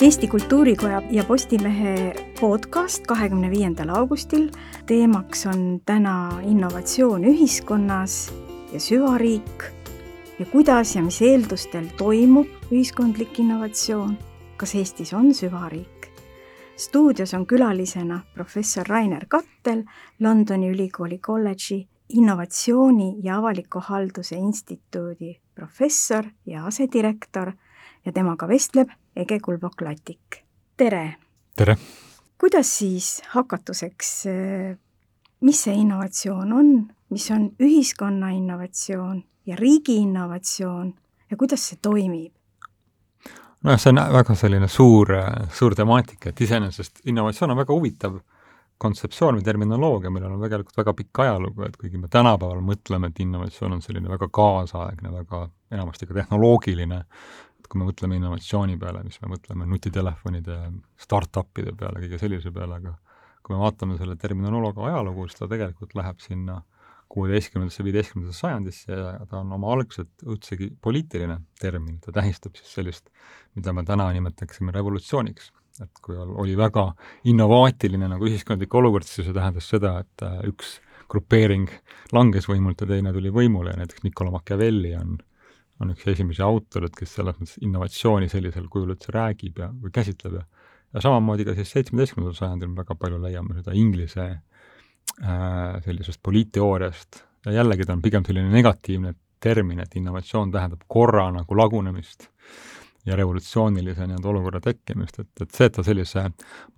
Eesti Kultuurikoja ja Postimehe podcast kahekümne viiendal augustil. teemaks on täna innovatsioon ühiskonnas ja süvariik ja kuidas ja mis eeldustel toimub ühiskondlik innovatsioon. kas Eestis on süvariik? stuudios on külalisena professor Rainer Kattel, Londoni ülikooli kolledži innovatsiooni ja avaliku halduse instituudi professor ja asedirektor ja temaga vestleb Ege Kulbok-Latik. tere! tere! kuidas siis hakatuseks, mis see innovatsioon on, mis on ühiskonna innovatsioon ja riigi innovatsioon ja kuidas see toimib? nojah, see on väga selline suur, suur temaatika, et iseenesest innovatsioon on väga huvitav kontseptsioon või terminoloogia, millel on tegelikult väga pikk ajalugu, et kuigi me tänapäeval mõtleme, et innovatsioon on selline väga kaasaegne, väga enamasti ka tehnoloogiline, kui me mõtleme innovatsiooni peale, mis me mõtleme nutitelefonide, startup'ide peale, kõige sellise peale, aga kui me vaatame selle terminoloogia ajalugu, siis ta tegelikult läheb sinna kuueteistkümnendasse, viieteistkümnendasse sajandisse ja ta on oma algselt üldsegi poliitiline termin, ta tähistab siis sellist, mida me täna nimetaksime revolutsiooniks. Et kui oli väga innovaatiline nagu ühiskondlik olukord, siis see tähendas seda, et äh, üks grupeering langes võimult ja teine tuli võimule ja näiteks Niccolo Machiavelli on, on üks esimesi autoreid, kes selles mõttes innovatsiooni sellisel kujul üldse räägib ja, või käsitleb ja ja samamoodi ka siis seitsmeteistkümnendal sajandil me väga palju leiame seda Inglise äh, sellisest poliitteooriast ja jällegi ta on pigem selline negatiivne termin, et innovatsioon tähendab korra nagu lagunemist ja revolutsioonilise nii-öelda olukorra tekkimist, et, et see, et ta sellise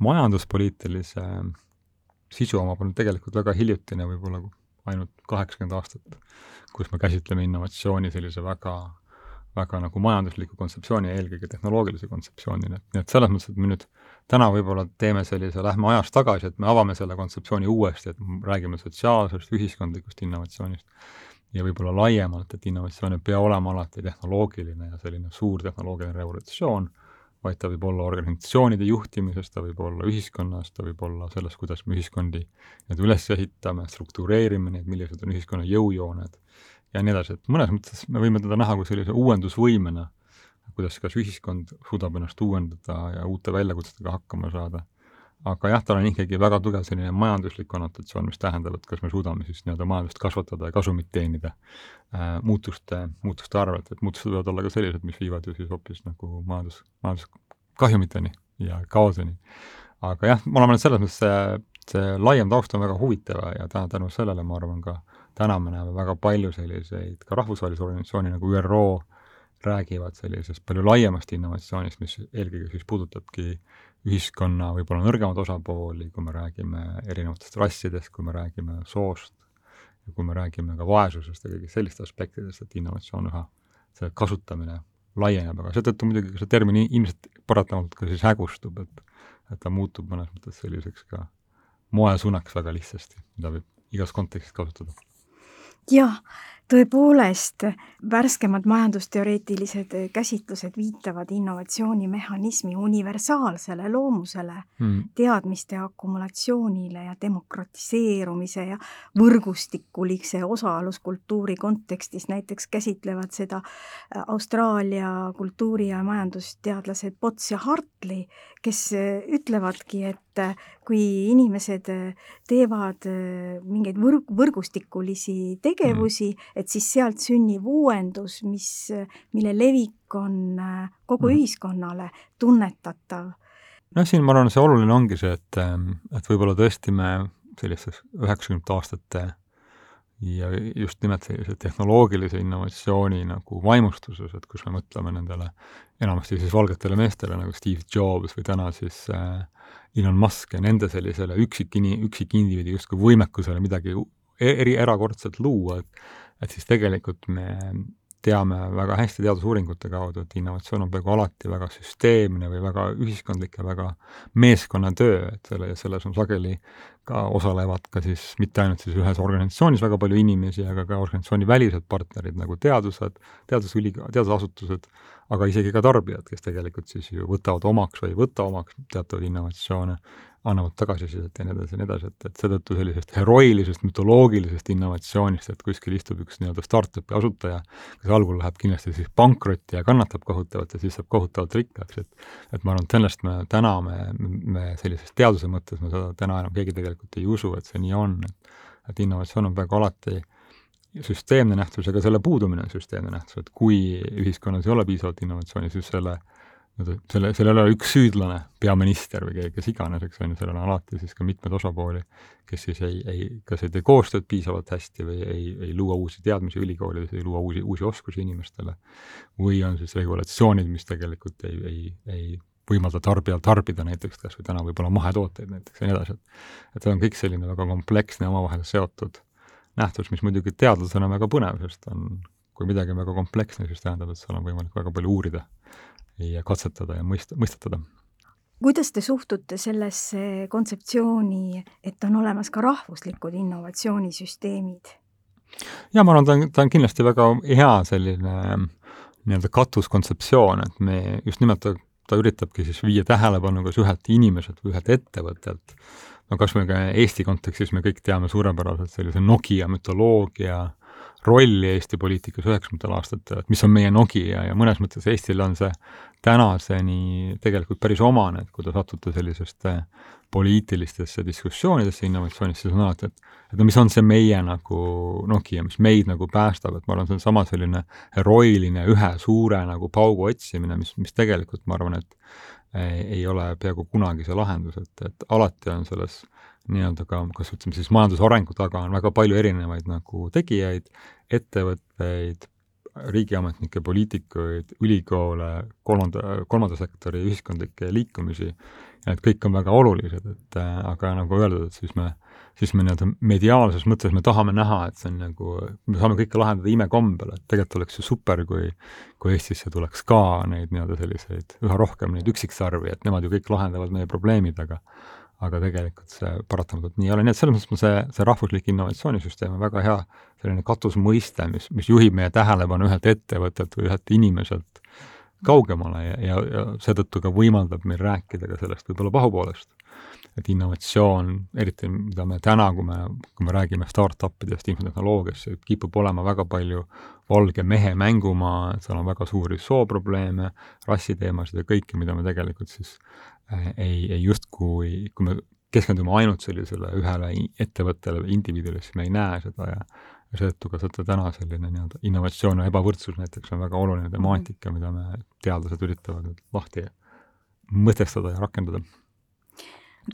majanduspoliitilise sisu omab, on tegelikult väga hiljutine, võib-olla ainult kaheksakümmend aastat, kus me käsitleme innovatsiooni sellise väga, väga nagu majandusliku kontseptsiooni ja eelkõige tehnoloogilise kontseptsioonina, nii et selles mõttes, et me nüüd täna võib-olla teeme sellise, lähme ajas tagasi, et me avame selle kontseptsiooni uuesti, et räägime sotsiaalsest, ühiskondlikust innovatsioonist ja võib-olla laiemalt, et innovatsioon ei pea olema alati tehnoloogiline ja selline suur tehnoloogiline revolutsioon, vaid ta võib olla organisatsioonide juhtimises, ta võib olla ühiskonnas, ta võib olla selles, kuidas me ühiskondi nii-öelda üles ehitame, struktureerime neid, millised on ühiskonna jõujooned ja nii edasi, et mõnes mõttes me võime teda näha kui sellise uuendusvõimena, kuidas kas ühiskond suudab ennast uuendada ja uute väljakutsetega hakkama saada aga jah, tal on ikkagi väga tugev selline majanduslik konnotatsioon, mis tähendab, et kas me suudame siis nii-öelda majandust kasvatada ja kasumit teenida äh, muutuste, muutuste arvelt, et muutused võivad olla ka sellised, mis viivad ju siis hoopis nagu majandus, majanduskahjumiteni ja kaoseni. aga jah, ma arvan, et selles mõttes see, see laiem taust on väga huvitav ja täna tänu sellele ma arvan ka täna me näeme väga palju selliseid ka rahvusvahelisi organisatsioone nagu ÜRO räägivad sellisest palju laiemast innovatsioonist, mis eelkõige siis puudutabki ühiskonna võib-olla nõrgemaid osapooli, kui me räägime erinevatest rassidest, kui me räägime soost kui me räägime ka vaesusest ja kõigist sellistest aspektidest, et innovatsioon üha, see kasutamine laieneb, aga seetõttu muidugi see termin ilmselt paratamatult ka siis hägustub, et et ta muutub mõnes mõttes selliseks ka moesõnaks väga lihtsasti, mida võib igas kontekstis kasutada. jah, tõepoolest, värskemad majandusteoreetilised käsitlused viitavad innovatsioonimehhanismi universaalsele loomusele mm., teadmiste akumulatsioonile ja demokratiseerumise ja võrgustikulise osaluskultuuri kontekstis näiteks käsitlevad seda Austraalia kultuuri- ja majandusteadlased Potts ja Hartley, kes ütlevadki, et kui inimesed teevad mingeid võrg-, võrgustikulisi tegevusi mm., et siis sealt sünnib uuendus, mis, mille levik on äh, kogu mm. ühiskonnale tunnetatav. noh, siin ma arvan, see oluline ongi see, et, ähm, et võib-olla tõesti me sellistes üheksakümnendate aastate ja just nimelt sellise tehnoloogilise innovatsiooni nagu vaimustuses, et kus me mõtleme nendele enamasti siis valgetele meestele nagu Steve Jobs või täna siis äh, Elon Musk ja nende sellisele üksikini, üksikindiviidi justkui võimekusele midagi e-, eri, erakordset luua, et et siis tegelikult me teame väga hästi teadusuuringute kaudu, et innovatsioon on peaaegu alati väga süsteemne või väga ühiskondlik ja väga meeskonnatöö, et selle, selles on sageli ka osalevad ka siis mitte ainult siis ühes organisatsioonis väga palju inimesi, aga ka organisatsiooni välised partnerid nagu teadused, teadusüli-, teadusasutused, aga isegi ka tarbijad, kes tegelikult siis ju võtavad omaks või ei võta omaks teatavaid innovatsioone annavad tagasisidet ja nii edasi ja nii edasi, et, et seetõttu sellisest heroilisest mütoloogilisest innovatsioonist, et kuskil istub üks nii-öelda startup'i asutaja, kes algul läheb kindlasti siis pankrotti ja kannatab kohutavalt ja siis saab kohutavalt rikkaks, et et ma arvan, et sellest me täna, me, me sellises teaduse mõttes, me seda täna enam keegi tegelikult ei usu, et see nii on, et et innovatsioon on peaaegu alati süsteemne nähtus, aga selle puudumine on süsteemne nähtus, et kui ühiskonnas ei ole piisavalt innovatsiooni, siis selle selle, sellel ei ole üks süüdlane, peaminister või kes iganes, eks on ju, sellel on alati siis ka mitmeid osapooli, kes siis ei, ei, kas ei tee koostööd piisavalt hästi või ei, ei luua uusi teadmisi ülikoolides, ei luua uusi, uusi oskusi inimestele, või on siis regulatsioonid, mis tegelikult ei, ei, ei võimalda tarbijal tarbida näiteks kas või täna võib-olla mahetooteid näiteks ja nii edasi, et et see on kõik selline väga kompleksne, omavahel seotud nähtus, mis muidugi teadlasena on väga põnev, sest on, kui midagi on väga kompleksne, siis tähendab, et seal on võimalik väga palju uurida ja katsetada ja mõista, mõistatada. kuidas te suhtute sellesse kontseptsiooni, et on olemas ka rahvuslikud innovatsioonisüsteemid? jaa, ma arvan, ta on, ta on kindlasti väga hea selline nii-öelda katuskontseptsioon, et me just nimelt ta, ta üritabki siis viia tähelepanu kas ühelt inimeselt või ühelt ettevõttelt, no kas või ka Eesti kontekstis me kõik teame suurepäraselt sellise Nokia mütoloogia rolli Eesti poliitikas üheksakümnendatel aastatel, et mis on meie Nokia ja mõnes mõttes Eestil on see tänaseni tegelikult päris omane, et kui te satute sellisesse poliitilistesse diskussioonidesse innovatsioonist, siis on alati, et et no mis on see meie nagu Nokia, mis meid nagu päästab, et ma arvan, see on sama selline heroiline ühe suure nagu paugu otsimine, mis, mis tegelikult ma arvan, et ei, ei ole peaaegu kunagi see lahendus, et, et alati on selles nii-öelda ka, kas ütleme siis majandusarengu taga on väga palju erinevaid nagu tegijaid, ettevõtteid, riigiametnikke, poliitikuid, ülikoole, kolmanda, kolmanda sektori ühiskondlikke liikumisi, et kõik on väga olulised, et äh, aga nagu öeldud, et siis me, siis me nii-öelda mediaalses mõttes me tahame näha, et see on nagu, me saame kõike lahendada imekombel, et tegelikult oleks ju super, kui kui Eestisse tuleks ka neid nii-öelda selliseid, üha rohkem neid üksiksarvi, et nemad ju kõik lahendavad meie probleemid, aga aga tegelikult see paratamatult nii ei ole, nii et selles mõttes see, see rahvuslik innovatsioonisüsteem on väga hea selline katusmõiste, mis, mis juhib meie tähelepanu ühelt ettevõttelt või ühelt inimeselt kaugemale ja, ja, ja seetõttu ka võimaldab meil rääkida ka sellest võib-olla pahupoolest. Et innovatsioon, eriti mida me täna, kui me, kui me räägime startup idest, infotehnoloogiast, see kipub olema väga palju valge mehe mängumaa, seal on väga suuri sooprobleeme, rassiteemasid ja kõike, mida me tegelikult siis Äh, ei, ei justkui, kui me keskendume ainult sellisele ühele ettevõttele või indiviidile, siis me ei näe seda ja ja seetõttu ka seda täna selline nii-öelda innovatsioon ja ebavõrdsus näiteks on väga oluline mhm. temaatika, mida me, teadlased üritavad nüüd lahti mõtestada ja rakendada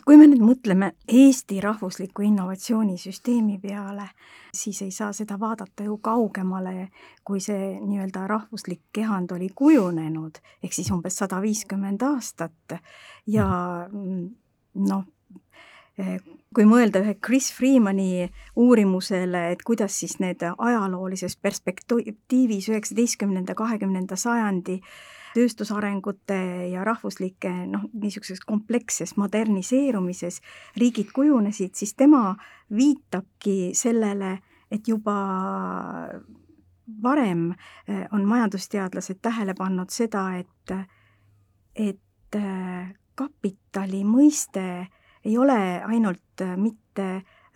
kui me nüüd mõtleme Eesti rahvusliku innovatsioonisüsteemi peale, siis ei saa seda vaadata ju kaugemale, kui see nii-öelda rahvuslik kehand oli kujunenud, ehk siis umbes sada viiskümmend aastat. Ja noh, kui mõelda ühe Chris Freemani uurimusele, et kuidas siis need ajaloolises perspektiivis üheksateistkümnenda, kahekümnenda sajandi tööstusarengute ja rahvuslike noh, niisuguses kompleksses moderniseerumises riigid kujunesid, siis tema viitabki sellele, et juba varem eh, on majandusteadlased tähele pannud seda, et, et eh, kapitali mõiste ei ole ainult mitte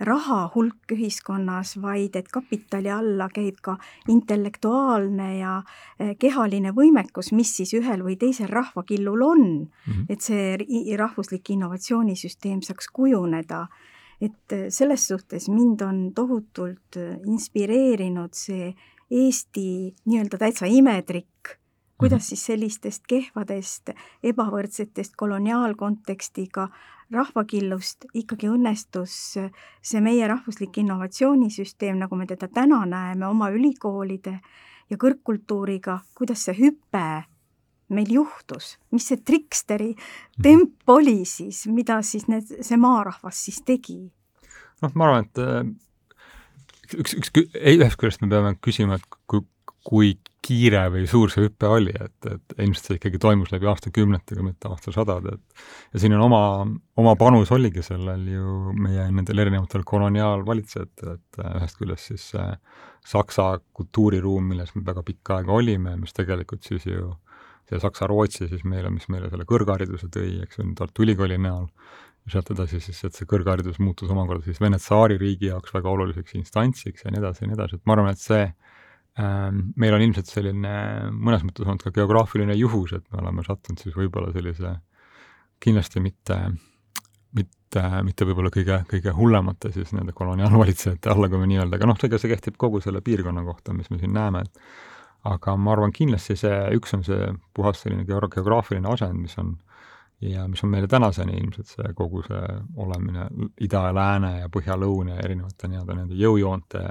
raha hulk ühiskonnas, vaid et kapitali alla käib ka intellektuaalne ja eh, kehaline võimekus, mis siis ühel või teisel rahvakillul on mm, -hmm. et see rahvuslik innovatsioonisüsteem saaks kujuneda. et eh, selles suhtes mind on tohutult eh, inspireerinud see Eesti nii-öelda täitsa imetrikk kuidas mhm. siis sellistest kehvadest, ebavõrdsetest koloniaalkontekstiga rahvakillust ikkagi õnnestus see meie rahvuslik innovatsioonisüsteem, nagu me teda täna näeme oma ülikoolide ja kõrgkultuuriga, kuidas see hüpe meil juhtus, mis see triksteri temp oli siis, mida siis need, see maarahvas siis tegi? noh, ma arvan, et äh, üks, üks, ühest küljest me peame küsima, et kui, kui kiire või suur see hüpe oli, et, et ilmselt see ikkagi toimus läbi aastakümnetega, mitte aastasadade, et ja siin on oma, oma panus oligi sellel ju meie nendel erinevatel koloniaalvalitsejatel, et ühest küljest siis see Saksa kultuuriruum, milles me väga pikka aega olime, mis tegelikult siis ju see Saksa-Rootsi siis meile, mis meile selle kõrghariduse tõi, eks ju, Tartu Ülikooli näol, sealt edasi siis, et see kõrgharidus muutus omakorda siis Vene tsaaririigi jaoks väga oluliseks instantsiks ja nii edasi ja nii edasi, et ma arvan, et see meil on ilmselt selline mõnes mõttes olnud ka geograafiline juhus, et me oleme sattunud siis võib-olla sellise kindlasti mitte, mitte, mitte võib-olla kõige, kõige hullemate siis nende koloniaalvalitsejate alla, kui me nii öelda, aga noh, ega see kehtib kogu selle piirkonna kohta, mis me siin näeme, et aga ma arvan, kindlasti see, üks on see puhas selline geograafiline asend, mis on äh, ja mis on meile tänaseni ilmselt see kogu see olemine ida ja lääne ja põhja-lõuna ja erinevate nii-öelda nende jõujoonte,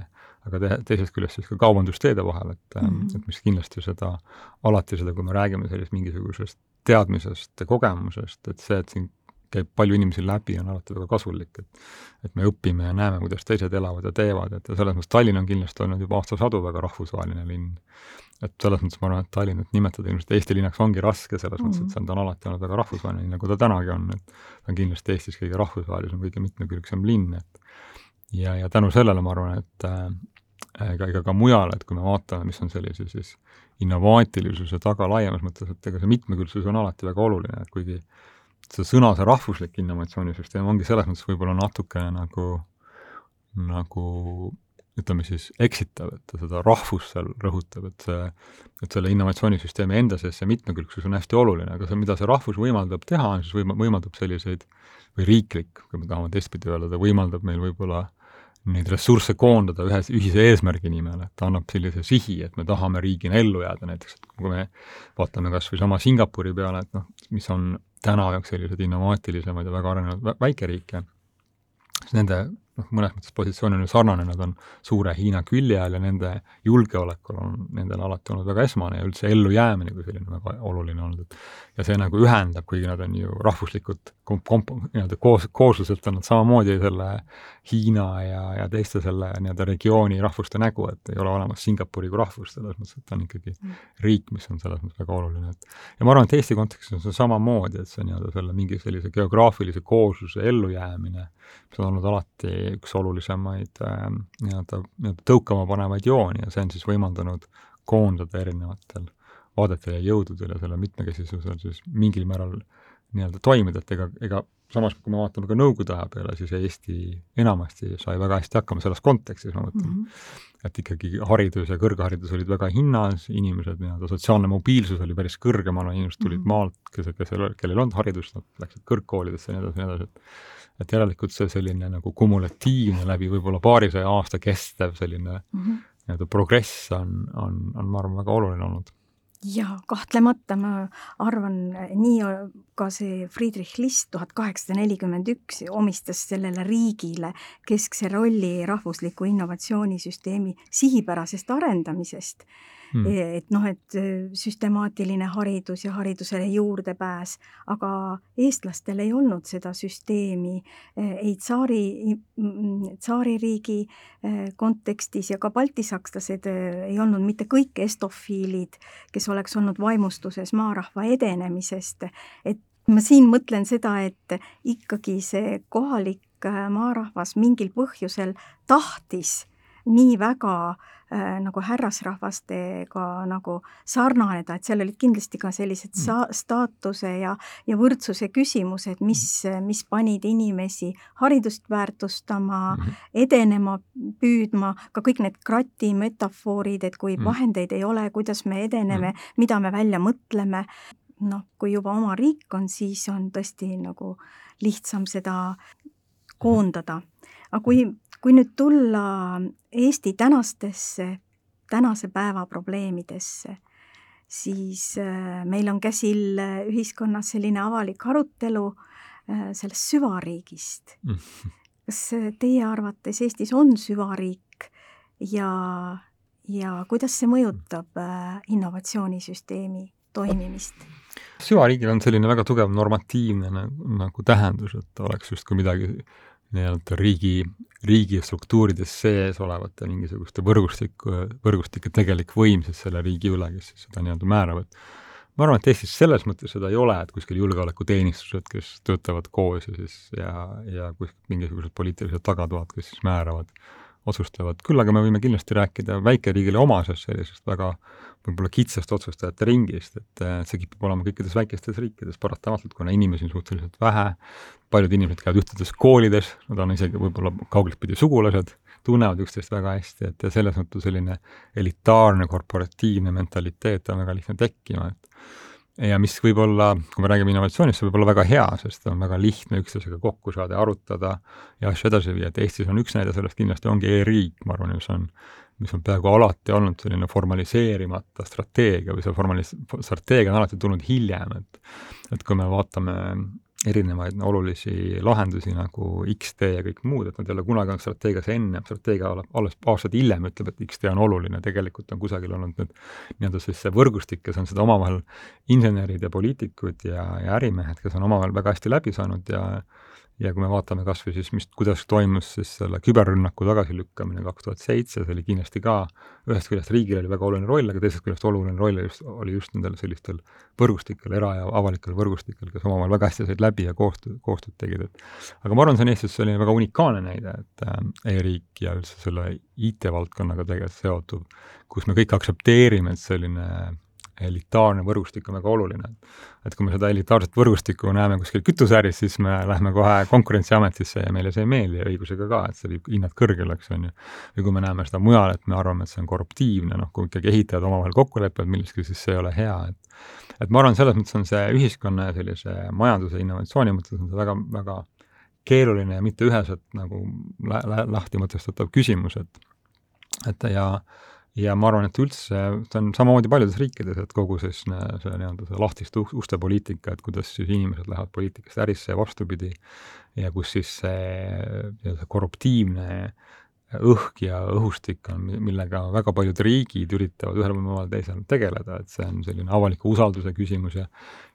aga te, teisest küljest siis ka kaubandusteede vahel, et mm, -hmm. et mis kindlasti seda, alati seda, kui me räägime sellisest mingisugusest teadmisest ja kogemusest, et see, et siin käib palju inimesi läbi, on alati väga kasulik, et et me õpime ja näeme, kuidas teised elavad ja teevad, et ja selles mõttes Tallinn on kindlasti olnud juba aastasadu väga rahvusvaheline linn et selles mõttes ma arvan, et Tallinnat nimetada ilmselt Eesti linnaks ongi raske, selles mm -hmm. mõttes, et see on, ta on alati olnud väga rahvusvaheline, nagu ta tänagi on, et ta on kindlasti Eestis kõige rahvusvahelisem, kõige mitmekülgsem linn, et ja, ja tänu sellele ma arvan, et äh, ega, ega ka mujal, et kui me vaatame, mis on sellise siis innovaatilisuse taga laiemas mõttes, et ega see mitmekülgsus on alati väga oluline, et kuigi see sõna, see rahvuslik innovatsioonisüsteem ongi selles mõttes võib-olla natukene nagu, nagu ütleme siis, eksitav, et ta seda rahvust seal rõhutab, et see, et selle innovatsioonisüsteemi enda sees see mitmekülgsus on hästi oluline, aga see, mida see rahvus võimaldab teha, on siis võima-, võimaldab selliseid, või riiklik, kui me tahame teistpidi öelda, ta võimaldab meil võib-olla neid ressursse koondada ühes, ühise eesmärgi nimel, et ta annab sellise sihi, et me tahame riigina ellu jääda, näiteks et kui me vaatame kas või sama Singapuri peale, et noh, mis on täna üks selliseid innovaatilisemaid ja väga arenenud väikeriike, siis nende noh, mõnes mõttes positsioon on ju sarnane, nad on suure Hiina külje all ja nende julgeolekul on nendel alati olnud väga esmane ja üldse ellujäämine kui selline väga oluline olnud, et ja see nagu ühendab, kuigi nad on ju rahvuslikud komp-, komp-, nii-öelda koos, koosluselt on nad samamoodi selle Hiina ja, ja teiste selle nii-öelda regiooni rahvuste nägu, et ei ole olemas Singapuri kui rahvust, selles mõttes, et ta on ikkagi mm. riik, mis on selles mõttes väga oluline, et ja ma arvan, et Eesti kontekstis on see samamoodi, et see nii-öelda selle mingi sellise geograafilise koosluse ellujäämine, mis on olnud alati üks olulisemaid äh, nii-öelda, nii-öelda tõukama panevaid jooni ja see on siis võimaldanud koondada erinevatel vaadetel ja jõududel ja selle mitmekesisusel siis mingil määral nii-öelda toimida, et ega, ega samas, kui me vaatame ka Nõukogude aja peale, siis Eesti enamasti sai väga hästi hakkama selles kontekstis, ma mõtlen mm. -hmm. et ikkagi haridus ja kõrgharidus olid väga hinnas, inimesed nii-öelda, sotsiaalne mobiilsus oli päris kõrgemal, inimesed tulid mm -hmm. maalt, kes, kes, kellel ei olnud haridust, nad läksid kõrgkoolidesse ja nii edasi nii edasi, et et järelikult see selline nagu kumulatiivne läbi võib-olla paarisaja aasta kestev selline mm -hmm. nii-öelda progress on, on, on, ma arvan, väga oluline olnud jaa, kahtlemata ma arvan, nii ka see Friedrich List tuhat kaheksasada nelikümmend üks omistas sellele riigile keskse rolli rahvusliku innovatsioonisüsteemi sihipärasest arendamisest mm.. et noh, et süstemaatiline haridus ja haridusele juurdepääs, aga eestlastel ei olnud seda süsteemi äh, ei tsaari, tsaaririigi äh, kontekstis ja ka baltisakslased ei olnud mitte kõik estofiilid, kes oleks olnud vaimustuses maarahva edenemisest, et ma siin mõtlen seda, et ikkagi see kohalik maarahvas mingil põhjusel tahtis nii väga äh, nagu härrasrahvastega nagu sarnaneda, et seal olid kindlasti ka sellised mm. sa-, staatuse ja, ja võrdsuse küsimused, mis, mis panid inimesi haridust väärtustama mm, -hmm. edenema, püüdma, ka kõik need krati metafoorid, et kui mm. vahendeid ei ole, kuidas me edeneme mm., mida me välja mõtleme, noh, kui juba oma riik on, siis on tõesti nagu lihtsam seda koondada. aga kui kui nüüd tulla Eesti tänastesse, tänase päeva probleemidesse, siis äh, meil on käsil äh, ühiskonnas selline avalik arutelu äh, sellest süvariigist. kas teie arvates Eestis on süvariik ja, ja kuidas see mõjutab innovatsioonisüsteemi toimimist? süvariigil on selline väga tugev normatiivne nagu, nagu tähendus, et oleks justkui midagi nii-öelda riigi, riigi struktuurides sees olevate mingisuguste võrgustiku, võrgustike tegelik võim siis selle riigi üle, kes siis seda nii-öelda määravad. ma arvan, et Eestis selles mõttes seda ei ole, et kuskil julgeolekuteenistused, kes töötavad koos ja siis ja, ja kuskil mingisugused poliitilised tagatoad, kes siis määravad otsustavad, küll aga me võime kindlasti rääkida väikeriigile omasest sellisest väga võib-olla kitsast otsustajate ringist, et see kipub olema kõikides väikestes riikides paratamatult, kuna inimesi on suhteliselt vähe, paljud inimesed käivad ühtedes koolides, nad on isegi võib-olla kaugeltpidi sugulased, tunnevad üksteist väga hästi, et ja selles mõttes selline elitaarne korporatiivne mentaliteet on väga lihtne tekkima, et ja mis võib olla, kui me räägime innovatsioonist, see võib olla väga hea, sest on väga lihtne üksteisega kokku saada ja arutada ja asju edasi viia, et Eestis on üks näide sellest kindlasti ongi e-riik, ma arvan, mis on, mis on peaaegu alati olnud selline formaliseerimata strateegia või see formalis-, strateegia on alati tulnud hiljem, et et kui me vaatame erinevaid olulisi lahendusi nagu X-tee ja kõik muud, et nad ei ole kunagi olnud strateegias enne, strateegia alles aastaid hiljem ütleb, et X-tee on oluline, tegelikult on kusagil olnud need nii-öelda siis see võrgustik, kes on seda omavahel, insenerid ja poliitikud ja, ja ärimehed, kes on omavahel väga hästi läbi saanud ja ja kui me vaatame kas või siis, mis, kuidas toimus siis selle küberrünnaku tagasilükkamine kaks tuhat seitse, see oli kindlasti ka, ühest küljest riigil oli väga oluline roll, aga teisest küljest oluline roll just, oli just nendel sellistel võrgustikel, era- ja avalikel võrgustikel, kes omavahel väga hästi said läbi ja koostöö, koostööd tegid, et aga ma arvan, see on Eestis selline väga unikaalne näide, et äh, e-riik ja üldse selle IT-valdkonnaga tegelikult seotud, kus me kõik aktsepteerime, et selline elitaarne võrgustik on väga oluline. et kui me seda elitaarset võrgustikku näeme kuskil kütuseäris, siis me lähme kohe Konkurentsiametisse ja meile see ei meeldi ja õigusega ka, et see viib hinnad kõrgele, eks on ju. või kui me näeme seda mujal, et me arvame, et see on korruptiivne, noh, kui ikkagi ehitajad omavahel kokku lepivad milleski, siis see ei ole hea, et et ma arvan, selles mõttes on see ühiskonna ja sellise majanduse innovatsiooni mõttes on see väga, väga keeruline ja mitte üheselt nagu lä-, lä-, lahti mõtestatav küsimus, et et ja ja ma arvan, et üldse see on samamoodi paljudes riikides, et kogu siis see, nii-öelda see lahtiste uste poliitika, et kuidas siis inimesed lähevad poliitikast ärisse ja vastupidi, ja kus siis see, see korruptiivne õhk ja õhustik on, millega väga paljud riigid üritavad ühel või muul teisel tegeleda, et see on selline avaliku usalduse küsimus ja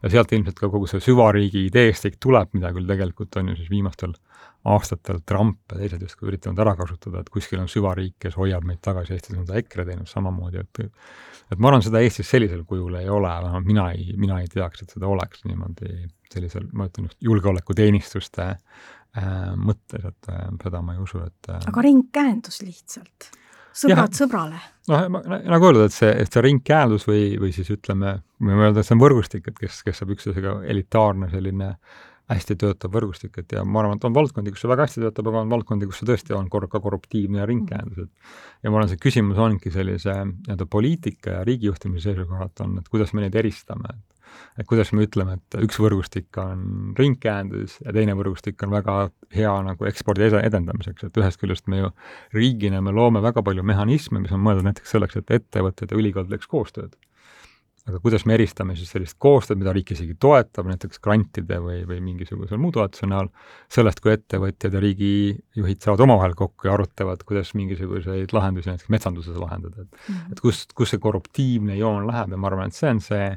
ja sealt ilmselt ka kogu see süvariigi ideestik tuleb, mida küll tegelikult on ju siis viimastel aastatel Trump ja teised justkui üritanud ära kasutada, et kuskil on süvariik, kes hoiab meid tagasi, Eestis on seda EKRE teinud samamoodi, et et ma arvan, seda Eestis sellisel kujul ei ole, vähemalt mina ei, mina ei teaks, et seda oleks niimoodi sellisel, ma ütlen just julgeolekuteenistuste mõttes, et äh, seda ma ei usu, et äh, aga ringkäendus lihtsalt? sõbrad ja, sõbrale? noh, nagu öeldud, et see, et see ringkäendus või, või siis ütleme, võime öelda, et see on võrgustik, et kes, kes saab üksteisega elitaarne selline äh, hästi töötav võrgustik, et ja ma arvan, et on valdkondi, kus see väga hästi töötab, aga on valdkondi, kus see tõesti on kor-, ka korruptiivne ja ringkäendus, et ja ma arvan, see küsimus ongi sellise nii-öelda poliitika ja riigijuhtimise seisukohalt on, et kuidas me neid eristame, et et kuidas me ütleme, et üks võrgustik on ringkäendus ja teine võrgustik on väga hea nagu ekspordi edendamiseks, et ühest küljest me ju riigina, me loome väga palju mehhanisme, mis on mõeldud näiteks selleks, et ettevõtted ja ülikoolid teeks koostööd. Aga kuidas me eristame siis sellist koostööd, mida riik isegi toetab, näiteks grantide või, või mingisuguse muu toetuse näol, sellest, kui ettevõtjad ja riigijuhid saavad omavahel kokku ja arutavad, kuidas mingisuguseid lahendusi näiteks metsanduses lahendada, et mm -hmm. et kust, kus see korruptiivne joon läheb? Ja ma arvan, et see on see,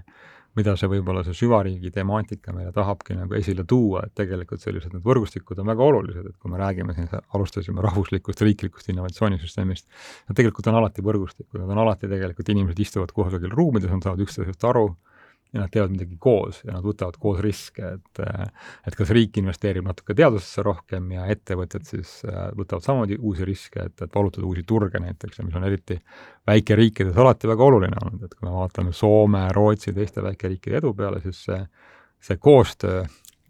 mida see võib-olla see süvariigi temaatika meile tahabki nagu esile tuua, et tegelikult sellised need võrgustikud on väga olulised, et kui me räägime siin, alustasime rahvuslikust riiklikust innovatsioonisüsteemist, nad tegelikult on alati võrgustikud, nad on alati tegelikult, inimesed istuvad kusagil ruumides, nad saavad üksteisest aru, ja nad teevad midagi koos ja nad võtavad koos riske, et et kas riik investeerib natuke teadusesse rohkem ja ettevõtjad siis äh, võtavad samamoodi uusi riske, et, et valutada uusi turge näiteks ja mis on eriti väikeriikides alati väga oluline olnud, et kui me vaatame Soome, Rootsi, teiste väikeriikide edu peale, siis see, see koostöö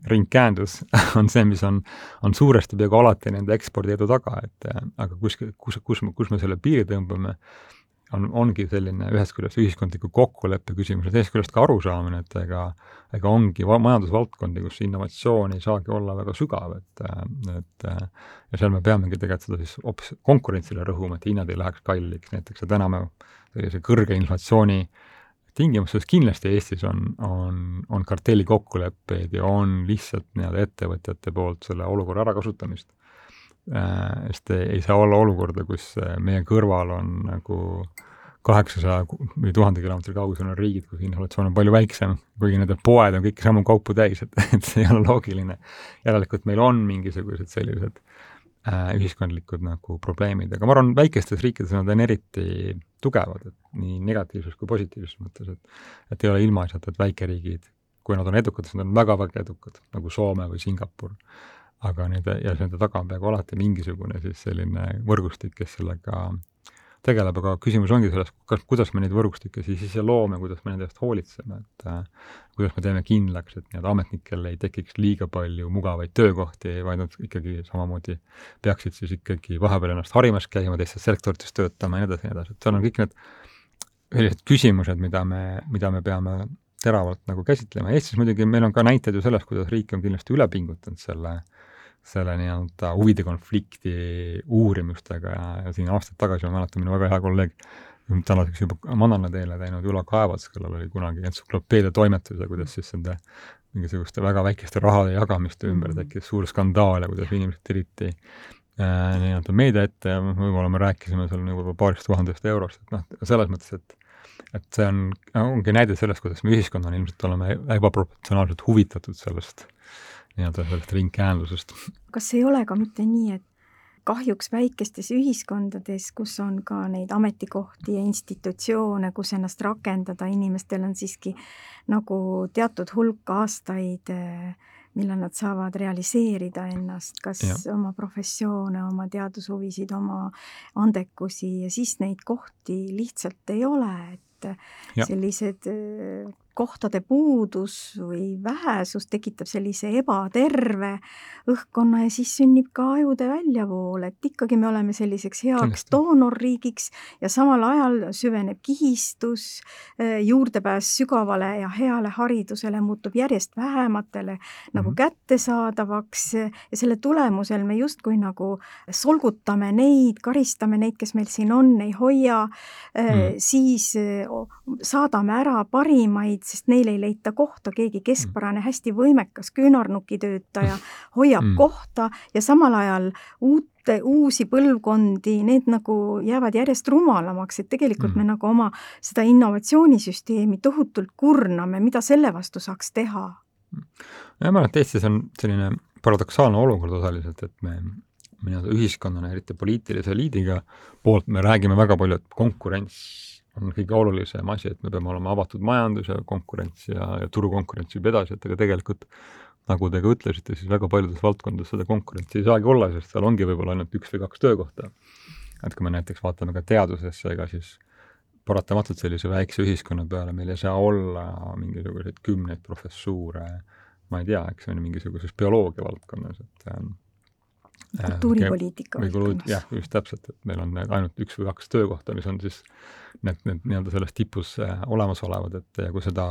ringkäendus on see, mis on, on suuresti peaaegu alati nende ekspordi edu taga, et aga kuskil, kus, kus, kus me selle piiri tõmbame, on, ongi selline ühest küljest ühiskondliku kokkuleppe küsimus ja teisest küljest ka arusaamine, et ega ega ongi majandusvaldkondi, kus innovatsioon ei saagi olla väga sügav, et et ja seal me peamegi tegelikult seda siis hoopis konkurentsile rõhuma, et hinnad ei läheks kalliks, näiteks ja täna me sellise kõrge inflatsiooni tingimustes kindlasti Eestis on, on, on kartellikokkuleppeid ja on lihtsalt nii-öelda ettevõtjate poolt selle olukorra ärakasutamist sest ei saa olla olukorda, kus äh, meie kõrval on nagu kaheksasaja või tuhande kilomeetri kaugusel on riigid, kus inflatsioon on palju väiksem, kuigi nende poed on kõiki samu kaupu täis, et, et see ei ole loogiline. järelikult meil on mingisugused sellised äh, ühiskondlikud nagu probleemid, aga ma arvan, väikestes riikides nad on eriti tugevad, et nii negatiivses kui positiivses mõttes, et et ei ole ilmaasjata, et väikeriigid, kui nad on edukad, siis nad on väga-väga edukad, nagu Soome või Singapur aga nende, ja nende taga on peaaegu alati mingisugune siis selline võrgustik, kes sellega tegeleb, aga küsimus ongi selles, kas, kuidas me neid võrgustikke siis ise loome, kuidas me nende eest hoolitseme, et äh, kuidas me teeme kindlaks, et nii-öelda ametnikel ei tekiks liiga palju mugavaid töökohti, vaid nad ikkagi samamoodi peaksid siis ikkagi vahepeal ennast harimas käima, teistes sektorites töötama ja nii edasi ja nii edasi, et seal on kõik need sellised küsimused, mida me, mida me peame teravalt nagu käsitlema, Eestis muidugi meil on ka näiteid ju sellest, kuidas riik on kindlasti üle pingutanud selle äh, selle nii-öelda huvide konflikti uurimustega ja, ja siin aastaid tagasi ma mäletan, minu väga hea kolleeg, tänaseks juba manana teele teinud Ülo Kaevats, kellel oli kunagi entsüklopeedia toimetus ja kuidas siis nende mingisuguste väga väikeste rahade jagamiste ümber mhm. tekkis suur skandaal ja kuidas inimesed tiriti äh, nii-öelda meedia ette ja võib-olla me rääkisime seal nagu paarist tuhandest eurost, et noh, selles mõttes, et et see on, ongi näide sellest, kuidas me ühiskonnana ilmselt oleme ebaproportsionaalselt huvitatud sellest nii-öelda sellest ringkäendusest. kas ei ole ka mitte nii, et kahjuks väikestes ühiskondades, kus on ka neid ametikohti ja institutsioone, kus ennast rakendada, inimestel on siiski nagu teatud hulk aastaid, millal nad saavad realiseerida ennast, kas ja. oma professioone, oma teadushuvisid, oma andekusi ja siis neid kohti lihtsalt ei ole, et ja. sellised kohtade puudus või vähesus tekitab sellise ebaterve õhkkonna ja siis sünnib ka ajude väljavool, et ikkagi me oleme selliseks heaks doonorriigiks ja samal ajal süveneb kihistus, eh, juurdepääs sügavale ja heale haridusele muutub järjest vähematele mm -hmm. nagu mhm. kättesaadavaks ja selle tulemusel me justkui nagu solgutame neid, karistame neid, kes meil siin on, ei hoia mm, -hmm. siis eh, saadame ära parimaid sest neil ei leita kohta, keegi keskpärane, hästi võimekas küünarnukitöötaja hoiab mm. kohta ja samal ajal uute, uusi põlvkondi, need nagu jäävad järjest rumalamaks, et tegelikult mm. me nagu oma seda innovatsioonisüsteemi tohutult kurname, mida selle vastu saaks teha? ma arvan, et Eestis on selline paradoksaalne olukord osaliselt, et me nii-öelda ühiskonnana, eriti poliitilise eliidiga poolt me räägime väga palju, et konkurents on kõige olulisem asi, et me peame olema avatud majandus ja konkurents ja, ja turukonkurents viib edasi, et aga tegelikult nagu te ka ütlesite, siis väga paljudes valdkondades seda konkurentsi ei saagi olla, sest seal ongi võib-olla ainult üks või kaks töökohta. et kui me näiteks vaatame ka teadusesse, ega siis paratamatult sellise väikse ühiskonna peale meil ei saa olla mingisuguseid kümneid professuure, ma ei tea, eks on ju, mingisuguses bioloogia valdkonnas, et ähm, kultuuripoliitika valdkonnas. jah, just täpselt, et meil on ainult üks või kaks töökohta, mis on siis need, need nii-öelda selles tipus äh, olemasolevad, et ja kui seda,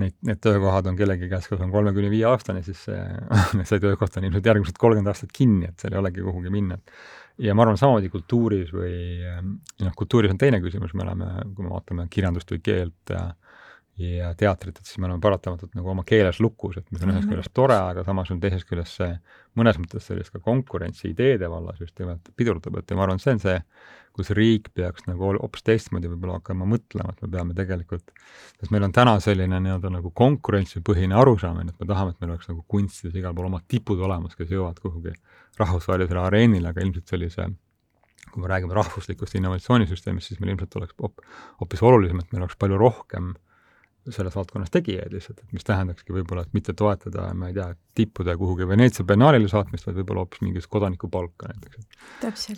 neid, need töökohad on kellegi käes, kes on kolme kuni viie aastane, siis see, see töökoht on ilmselt järgmised kolmkümmend aastat kinni, et seal ei olegi kuhugi minna. ja ma arvan, samamoodi kultuuris või noh, kultuuris on teine küsimus, me oleme, kui me vaatame kirjandust või keelt ja ja teatrit, et siis me oleme paratamatult nagu oma keeles lukus, et mis on ühest mhm. küljest tore, aga samas on teisest küljest see mõnes mõttes sellist ka konkurentsi ideede vallas just nimelt pidurdab, et ja ma arvan, et see on see, kus riik peaks nagu hoopis teistmoodi võib-olla hakkama mõtlema, et me peame tegelikult, sest meil on täna selline nii-öelda nagu konkurentsipõhine arusaamine, et me tahame, et meil oleks nagu kunstides igal pool omad tipud olemas, kes jõuavad kuhugi rahvusvahelisele areenile, aga ilmselt sellise kui me räägime rahvuslikust innovatsioonisüsteemist, siis meil ilmselt oleks hoopis olulisem, et meil oleks palju rohkem äh, selles valdkonnas tegijaid lihtsalt, et mis tähendakski võib-olla, et mitte toetada, ma ei tea, tippude kuhugi Veneetsia biennaalile saatmist, vaid võib-olla hoopis mingisugust kodanikupalka näiteks.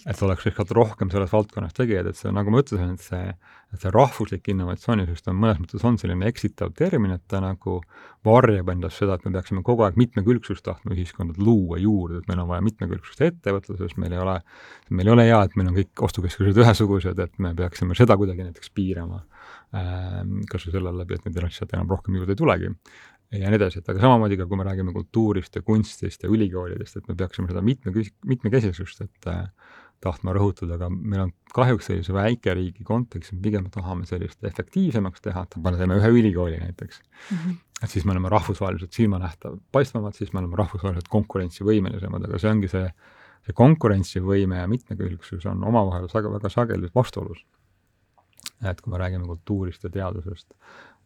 et oleks lihtsalt rohkem selles valdkonnas tegijaid, et see, nagu ma ütlesin, et see, et see rahvuslik innovatsioonisüsteem mõnes mõttes on selline eksitav termin, et ta nagu varjab endas seda, et me peaksime kogu aeg mitmekülgsust tahtma ühiskonda luua juurde, et meil on vaja mitmekülgsust ettevõtluses, meil ei ole, meil ei ole hea, et meil on kõik ostukeskused ühesugused, et me peaksime seda kuidagi näiteks piirama Ähm, kas või selle läbi, et neid lihtsalt enam rohkem juurde ei tulegi. Ja nii edasi, et aga samamoodi ka, kui me räägime kultuurist ja kunstist ja ülikoolidest, et me peaksime seda mitme, mitmekesisust, et äh, tahtma rõhutada, aga meil on kahjuks sellise väikeriigi kontekstis, me pigem tahame sellist efektiivsemaks teha, et me teeme ühe ülikooli näiteks. Mm. -hmm. et siis me oleme rahvusvaheliselt silmanähtav, paistvamad, siis me oleme rahvusvaheliselt konkurentsivõimelisemad, aga see ongi see, see konkurentsivõime ja mitmekülgsus on omavahel väga, väga sageli vastuolus et kui me räägime kultuurist ja teadusest.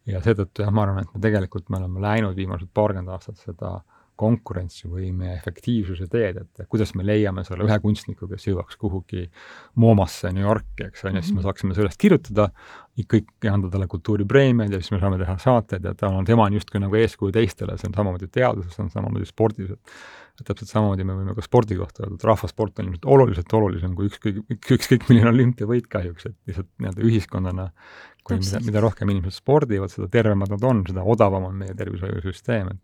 ja seetõttu jah, ma arvan, et me tegelikult, me oleme läinud viimased paarkümmend aastat seda konkurentsivõime efektiivsuse teed, et kuidas me leiame selle ühe kunstniku, kes jõuaks kuhugi MoMA-sse New Yorki, eks on ju, siis me mhm. saaksime sellest kirjutada, kõik anda talle kultuuripreemiaid ja siis me saame teha saateid ja ta on, tema on justkui nagu eeskuju teistele, see on samamoodi teaduses, see on samamoodi spordis, et täpselt samamoodi me võime ka spordi kohta öelda, et rahvasport on ilmselt oluliselt olulisem kui ükskõik, ükskõik milline olümpiavõit kahjuks, et lihtsalt nii-öelda ühiskonnana kui mida, mida rohkem inimesed spordivad, seda tervemad nad on, seda odavam on meie tervishoiusüsteem, et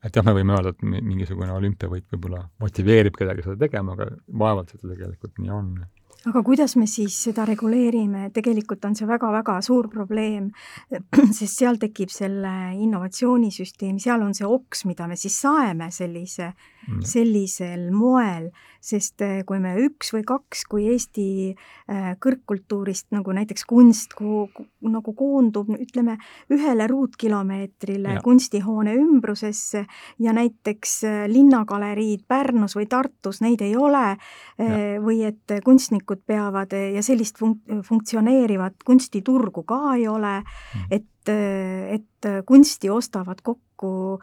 et jah, me võime öelda, et mingisugune olümpiavõit võib-olla motiveerib kedagi seda tegema, aga vaevalt see tegelikult nii on aga kuidas me siis seda reguleerime, tegelikult on see väga-väga suur probleem, sest seal tekib selle innovatsioonisüsteemi, seal on see oks, mida me siis saeme sellise mm., sellisel moel, sest eh, kui me üks või kaks, kui Eesti eh, kõrgkultuurist nagu näiteks kunst ko nagu koondub, ütleme, ühele ruutkilomeetrile ja. kunstihoone ümbrusesse ja näiteks eh, linnagaleriid Pärnus või Tartus, neid ei ole, või et kunstnik kunstnikud peavad ja sellist funk-, funktsioneerivat kunstiturgu ka ei ole, mm. et, et kunsti ostavad kokku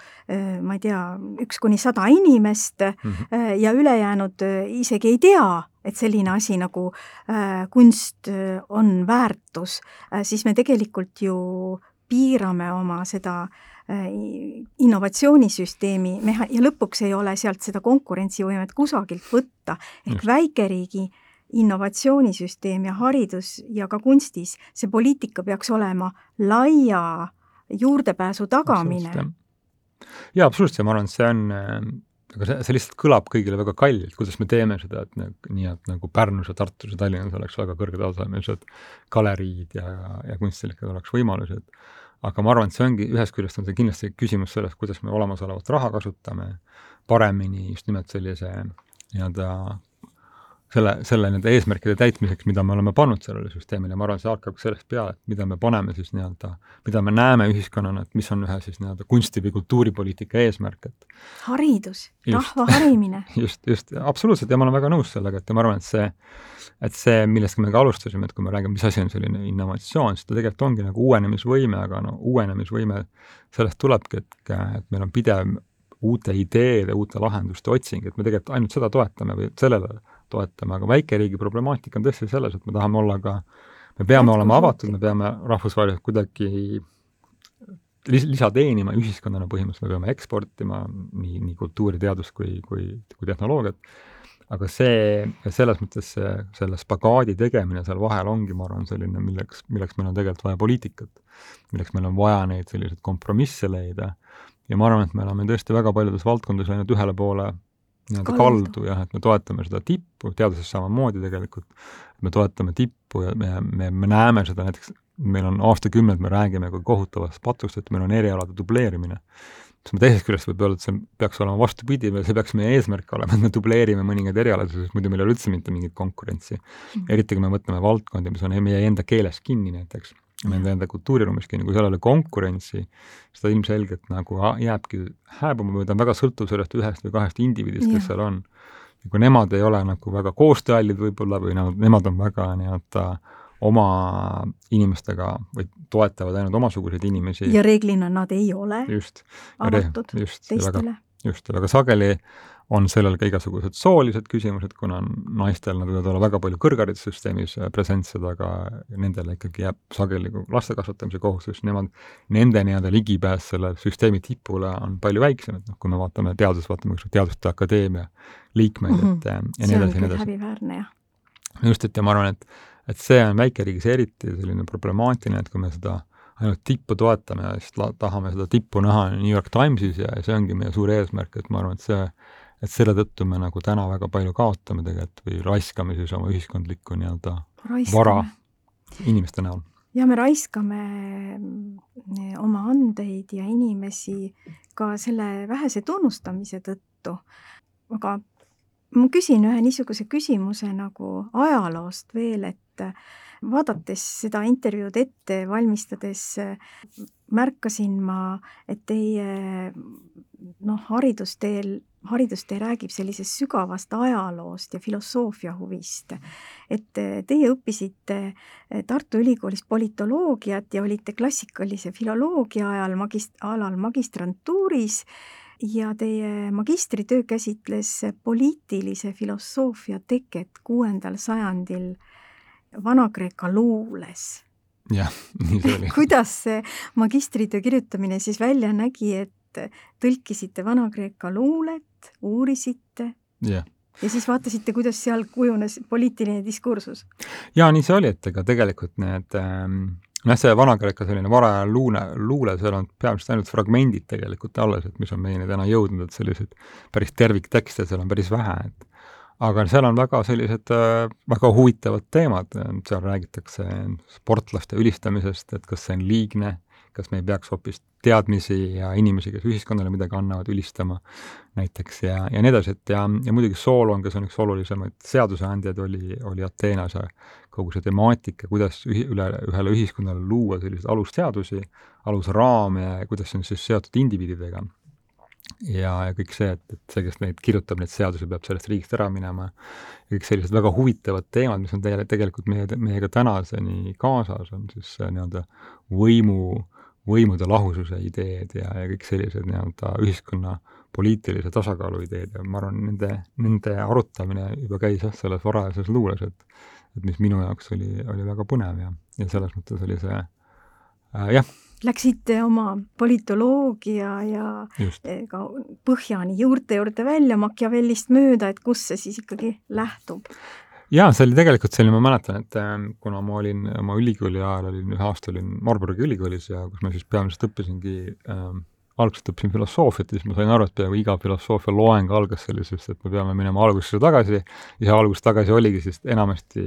ma ei tea, üks kuni sada inimest mm -hmm. ja ülejäänud isegi ei tea, et selline asi nagu kunst on väärtus, siis me tegelikult ju piirame oma seda innovatsioonisüsteemi meha- ja lõpuks ei ole sealt seda konkurentsivõimet kusagilt võtta, ehk väikeriigi äh, innovatsioonisüsteem ja haridus ja ka kunstis, see poliitika peaks olema laia juurdepääsu tagamine. jaa, absoluutselt, ma arvan, et see on äh, aga see, see lihtsalt kõlab kõigile väga kallilt, kuidas me teeme seda, et nagu, nii et nagu Pärnus ja Tartus ja Tallinnas oleks väga kõrgetasemelised galeriid ja, ja kunstnikel oleks võimalused. aga ma arvan, et see ongi, ühest küljest on see kindlasti küsimus sellest, kuidas me olemasolevat raha kasutame paremini just nimelt sellise nii-öelda selle, selle nende eesmärkide täitmiseks, mida me oleme pannud sellele süsteemile, ma arvan, see hakkab sellest peale, et mida me paneme siis nii-öelda, mida me näeme ühiskonnana, et mis on ühe siis nii-öelda kunsti- või kultuuripoliitika eesmärk, et haridus, rahva harimine. Just, just, absoluutselt, ja ma olen väga nõus sellega, et ja ma arvan, et see, et see, millest me ka alustasime, et kui me räägime, mis asi on selline innovatsioon, siis ta tegelikult ongi nagu uuenemisvõime, aga no uuenemisvõime, sellest tulebki, et, et meil on pidev uute ideede, uute lahenduste otsing, et me tegelikult ainult seda toetame või sellele toetame, aga väikeriigi problemaatika on tõesti selles, et me tahame olla ka, me peame olema avatud, me peame rahvusvaheliselt kuidagi lis-, lisa teenima ühiskonnana põhimõtteliselt, me peame eksportima nii, nii kultuuri, teadust kui, kui, kui tehnoloogiat, aga see, selles mõttes see, selle spagaadi tegemine seal vahel ongi, ma arvan, selline, milleks, milleks meil on tegelikult vaja poliitikat. milleks meil on vaja neid selliseid kompromisse leida. Ja ma arvan, et me oleme tõesti väga paljudes valdkondades läinud ühele poole nii-öelda kaldu jah, et me toetame seda tippu, teaduses samamoodi tegelikult, me toetame tippu ja me, me, me näeme seda näiteks, meil on aastakümneid, me räägime kui kohutavast patust, et meil on erialade dubleerimine. siis teisest küljest võib öelda, et see peaks olema vastupidi või see peaks meie eesmärk olema, et me dubleerime mõningaid erialasid, sest muidu meil ei ole üldse mitte mingit konkurentsi. Mm.. eriti kui me mõtleme valdkondi, mis on meie enda keeles kinni näiteks nende enda kultuuriruumis kinni, kui seal ei ole konkurentsi, siis ta ilmselgelt nagu jääbki hääbuma või ta on väga sõltuv sellest ühest või kahest indiviidist, kes seal on. ja kui nemad ei ole nagu väga koostööallid võib-olla või nad, nemad on väga nii-öelda oma inimestega või toetavad ainult omasuguseid inimesi. ja reeglina nad ei ole just, avatud just, teistele. just, ja väga sageli on sellel ka igasugused soolised küsimused, kuna naistel nad võivad olla väga palju kõrgharidussüsteemis äh, presentsed, aga nendele ikkagi jääb sageli laste kasvatamise kohustus, nemad, nende nii-öelda ligipääs selle süsteemi tipule on palju väiksem, et noh, kui me vaatame teadus, vaatame ükskord Teaduste Akadeemia liikmeid mm, -hmm. et äh, ja nii edasi, nii edasi. häbiväärne, jah. just, et ja ma arvan, et, et see on väikeriigis eriti selline problemaatiline, et kui me seda ainult tippu toetame ja siis tahame seda tippu näha New York Timesis ja, ja see ongi meie suur eesmärk, et ma arvan, et see et selle tõttu me nagu täna väga palju kaotame tegelikult või raiskame siis oma ühiskondlikku nii-öelda vara inimeste näol. ja me raiskame mm, oma andeid ja inimesi ka selle vähese tunnustamise tõttu. aga ma küsin ühe niisuguse küsimuse nagu ajaloost veel, et vaadates seda intervjuud ette valmistades, märkasin ma, et teie noh, haridusteel haridustee räägib sellisest sügavast ajaloost ja filosoofia huvist. et eh, teie õppisite eh, Tartu Ülikoolis politoloogiat ja olite klassikalise filoloogia ajal magist-, alal magistrantuuris ja teie magistritöö käsitles poliitilise filosoofia teket kuuendal sajandil Vana-Kreeka luules jah, nii see oli kuidas see magistritöö kirjutamine siis välja nägi, et tõlkisite Vana-Kreeka luulet uurisite jah ja siis vaatasite, kuidas seal kujunes poliitiline diskursus? jaa, nii see oli, et ega tegelikult need ähm, noh, see Vana-Kreeka selline varaja luule, luule, seal on peamiselt ainult fragmendid tegelikult alles, et mis on meieni täna jõudnud, et selliseid päris terviktekste seal on päris vähe, et aga seal on väga sellised äh, väga huvitavad teemad, seal räägitakse sportlaste ülistamisest, et kas see on liigne kas me ei peaks hoopis teadmisi ja inimesi, kes ühiskonnale midagi annavad, ülistama näiteks ja, ja nii edasi, et ja, ja muidugi Solon, kes on üks olulisemaid seaduseandjaid, oli, oli Ateenas kogu see temaatika, kuidas ühi-, üle, ühele ühiskonnale luua selliseid alusseadusi, alusraame ja kuidas see on siis seotud indiviididega. ja, ja kõik see, et, et see, kes neid kirjutab, neid seadusi, peab sellest riigist ära minema, kõik sellised väga huvitavad teemad, mis on tegelikult meie, meiega tänaseni kaasas, on siis nii-öelda võimu äh, võimude lahususe ideed ja, ja kõik sellised nii-öelda ühiskonna poliitilise tasakaalu ideed ja ma arvan, nende, nende arutamine juba käis jah, selles varajases luules, et et mis minu jaoks oli, oli väga põnev ja, ja selles mõttes oli see äh, jah. Läksite oma politoloogia ja Just. ka põhjani, juurte juurde välja Machiavellist mööda, et kust see siis ikkagi lähtub? Jaa, see oli tegelikult selline, ma mäletan, et äh, kuna ma olin oma ülikooli ajal, olin ühe aasta olin Marburgi ülikoolis ja kus ma siis peamiselt õppisingi äh,, algselt õppisin filosoofiat ja siis ma sain aru, et peaaegu iga filosoofia loeng algas sellisest, et me peame minema algusesse tagasi ja see algus tagasi oligi siis enamasti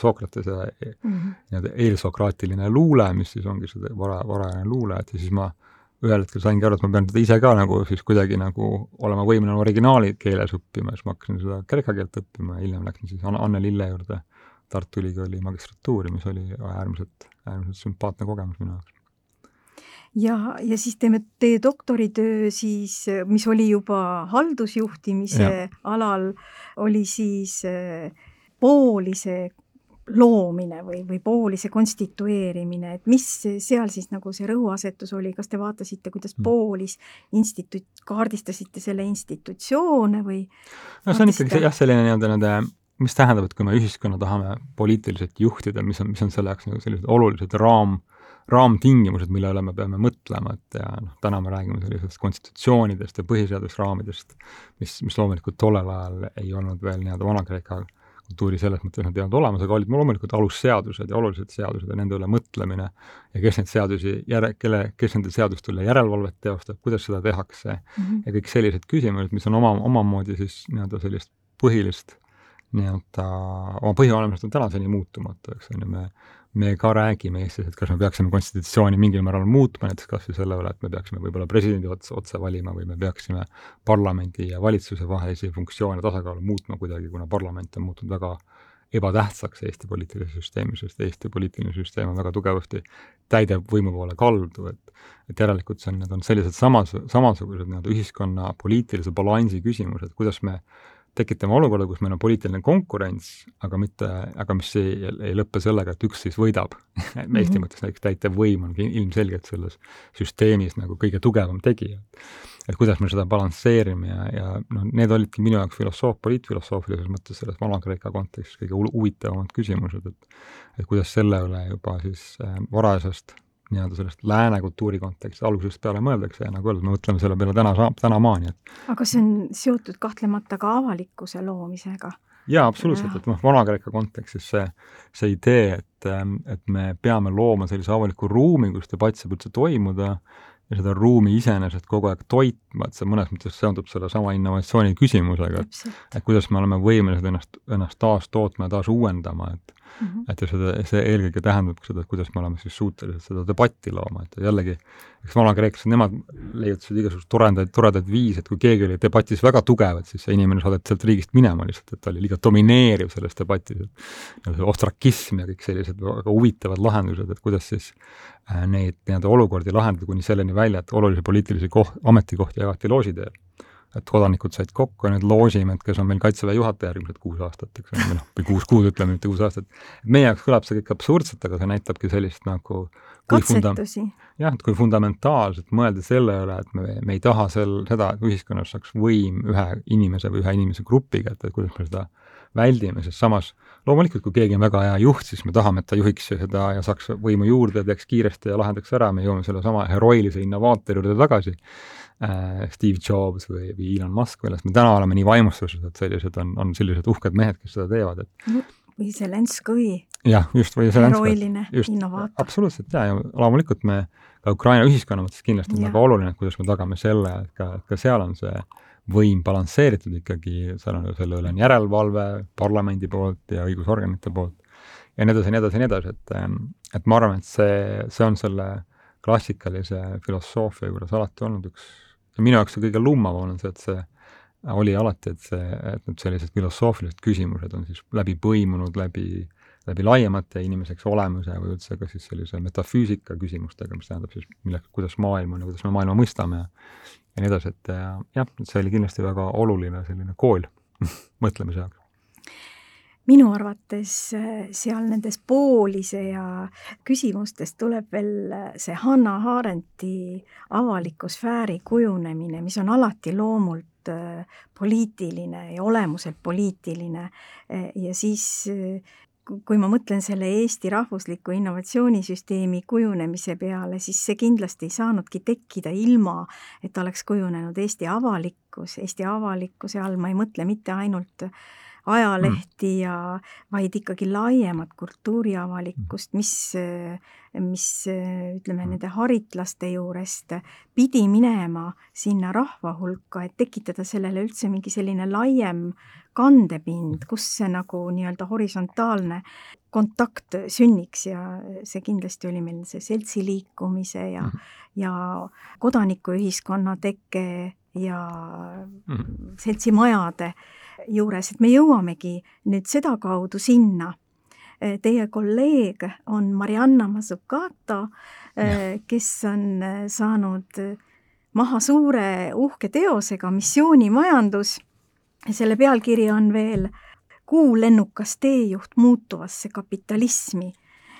Sokratese mm -hmm. nii-öelda eelsokraatiline luule, mis siis ongi see vara, varajane luule, et ja siis ma ühel hetkel saingi aru, et ma pean seda ise ka nagu siis kuidagi nagu olema võimeline originaali keeles õppima, siis ma hakkasin seda kreeka keelt õppima ja hiljem läksin siis Anne Lille juurde Tartu Ülikooli magistratuuri, mis oli äärmiselt, äärmiselt sümpaatne kogemus minu jaoks. ja, ja siis teeme teie doktoritöö siis, mis oli juba haldusjuhtimise ja. alal, oli siis eh, poolise loomine või, või poolise konstitueerimine, et mis seal siis nagu see rõhuasetus oli, kas te vaatasite, kuidas hmm. poolis instituut, kaardistasite selle institutsioone või? no see on ikkagi jah, selline nii-öelda nende, mis tähendab, et kui me ühiskonna tahame poliitiliselt juhtida, mis on, mis on selle jaoks nagu sellised olulised raam, raamtingimused, mille üle me peame mõtlema, et ja noh, täna me räägime sellisest konstitutsioonidest ja põhiseadusraamidest, mis, mis loomulikult tollel ajal ei olnud veel nii-öelda Vana-Kreeka kultuuri selles mõttes nad ei olnud olemas, aga olid loomulikult alusseadused ja olulised seadused ja nende üle mõtlemine ja kes neid seadusi järe-, kelle, kes nende seaduste üle järelevalvet teostab, kuidas seda tehakse mm -hmm. ja kõik sellised küsimused, mis on oma, omamoodi siis nii-öelda sellist põhilist nii-öelda, oma põhiolemusest on tänaseni muutumatu, eks on ju, me me ka räägime Eestis, et kas me peaksime konstitutsiooni mingil määral muutma, näiteks kas või selle üle, et me peaksime võib-olla presidendi otse, otse valima või me peaksime parlamendi ja valitsuse vahelisi funktsioone tasakaalu muutma kuidagi, kuna parlament on muutunud väga ebatähtsaks Eesti poliitilises süsteemis, sest Eesti poliitiline süsteem on väga tugevasti täidevvõimu poole kaldu, et et järelikult see on, need on sellised samas, samasugused nii-öelda ühiskonna poliitilise balansi küsimused, kuidas me tekitame olukorda, kus meil on poliitiline konkurents, aga mitte, aga mis ei, ei lõppe sellega, et üks siis võidab Eesti mm -hmm. mõttes näiteks täitevvõim on ilmselgelt selles süsteemis nagu kõige tugevam tegija. et kuidas me seda balansseerime ja, ja noh, need olidki minu jaoks filosoof, poliitfilosoofilises mõttes selles Vana-Kreeka kontekstis kõige huvitavamad küsimused, et et kuidas selle üle juba siis äh, varasest nii-öelda sellest lääne kultuuri kontekstis algusest peale mõeldakse ja nagu öeldud, me mõtleme selle peale täna, tänamaani, et aga see on seotud kahtlemata ka avalikkuse loomisega? jaa, absoluutselt, et noh, Vana-Kreeka kontekstis see, see idee, et, et me peame looma sellise avaliku ruumi, kus debatt saab üldse toimuda ja seda ruumi iseenesest kogu aeg toitma, et see mõnes mõttes seondub sellesama innovatsiooni küsimusega, et et kuidas me oleme võimelised ennast, ennast taas tootma ja taas uuendama, et mm. -hmm. et ja seda, see eelkõige tähendab seda, et kuidas me oleme siis suutelised seda debatti looma, et jällegi, eks vanakreeklased, nemad leiutasid igasuguseid toredaid, toredaid viise, et kui keegi oli debatis väga tugev, et siis see inimene saadeti sealt riigist minema lihtsalt, et ta oli liiga domineeriv selles debatis, ostrakism ja kõik sellised väga huvitavad lahendused, et kuidas siis äh, neid nii-öelda olukordi lahendada kuni selleni välja, et olulisi poliitilisi koht, ametikohti jagati loosi teel et kodanikud said kokku ja need loosimed, kes on meil Kaitseväe juhataja järgmised kuus aastat, eks ole, või noh, või kuus kuud, ütleme, mitte kuus aastat. meie jaoks kõlab see kõik absurdselt, aga see näitabki sellist nagu katsetusi. jah, et kui fundamentaalselt mõelda selle üle, et me, me ei taha sel, seda, et ühiskonnas saaks võim ühe inimese või ühe inimese grupi kätte, et kuidas me seda väldime, sest samas loomulikult, kui keegi on väga hea juht, siis me tahame, et ta juhiks seda ja saaks võimu juurde, teeks kiiresti ja lahendaks ära, me jõuame sellesama heroilise innovaatori juurde tagasi äh,, Steve Jobs või, või Elon Musk, millest me täna oleme nii vaimustuses, et sellised on, on sellised uhked mehed, kes seda teevad, et või Zelenskõi. jah, just, või Zelenskõi. heroiline innovaator. absoluutselt, jaa, ja loomulikult me ka Ukraina ühiskonna mõttes kindlasti on väga oluline, et kuidas me tagame selle, et ka, et ka seal on see võim balansseeritud ikkagi, seal on, selle üle on järelevalve parlamendi poolt ja õigusorganite poolt ja nii edasi, nii edasi, nii edasi, et et ma arvan, et see, see on selle klassikalise filosoofia juures alati olnud üks, minu jaoks see kõige lummavam on see, et see oli alati, et see, et need sellised filosoofilised küsimused on siis läbi põimunud läbi läbi laiemate inimeseks olemuse või üldse ka siis sellise metafüüsika küsimustega, mis tähendab siis milleks, kuidas maailm on ja kuidas me maailma mõistame. ja ja nii edasi, et jah, et see oli kindlasti väga oluline selline kool mõtlemise jaoks minu arvates äh, seal nendes poolise ja küsimustes tuleb veel äh, see Hanna Arendti avaliku sfääri kujunemine, mis on alati loomult äh, poliitiline ja olemuselt poliitiline ja siis kui ma mõtlen selle Eesti rahvusliku innovatsioonisüsteemi kujunemise peale, siis see kindlasti ei saanudki tekkida ilma, et oleks kujunenud Eesti avalikkus, Eesti avalikkuse all ma ei mõtle mitte ainult ajalehti mm. ja vaid ikkagi laiemat kultuuriavalikkust, mis, mis ütleme, mm. nende haritlaste juurest pidi minema sinna rahva hulka, et tekitada sellele üldse mingi selline laiem kandepind, kus see nagu nii-öelda horisontaalne kontakt sünniks ja see kindlasti oli meil see seltsiliikumise ja mm, -hmm. ja kodanikuühiskonna teke ja mm -hmm. seltsimajade juures, et me jõuamegi nüüd sedakaudu sinna. Teie kolleeg on Marianna Mazzucato, kes on saanud maha suure uhke teosega Missioonimajandus selle pealkiri on veel Kuu lennukas teejuht muutuvasse kapitalismi.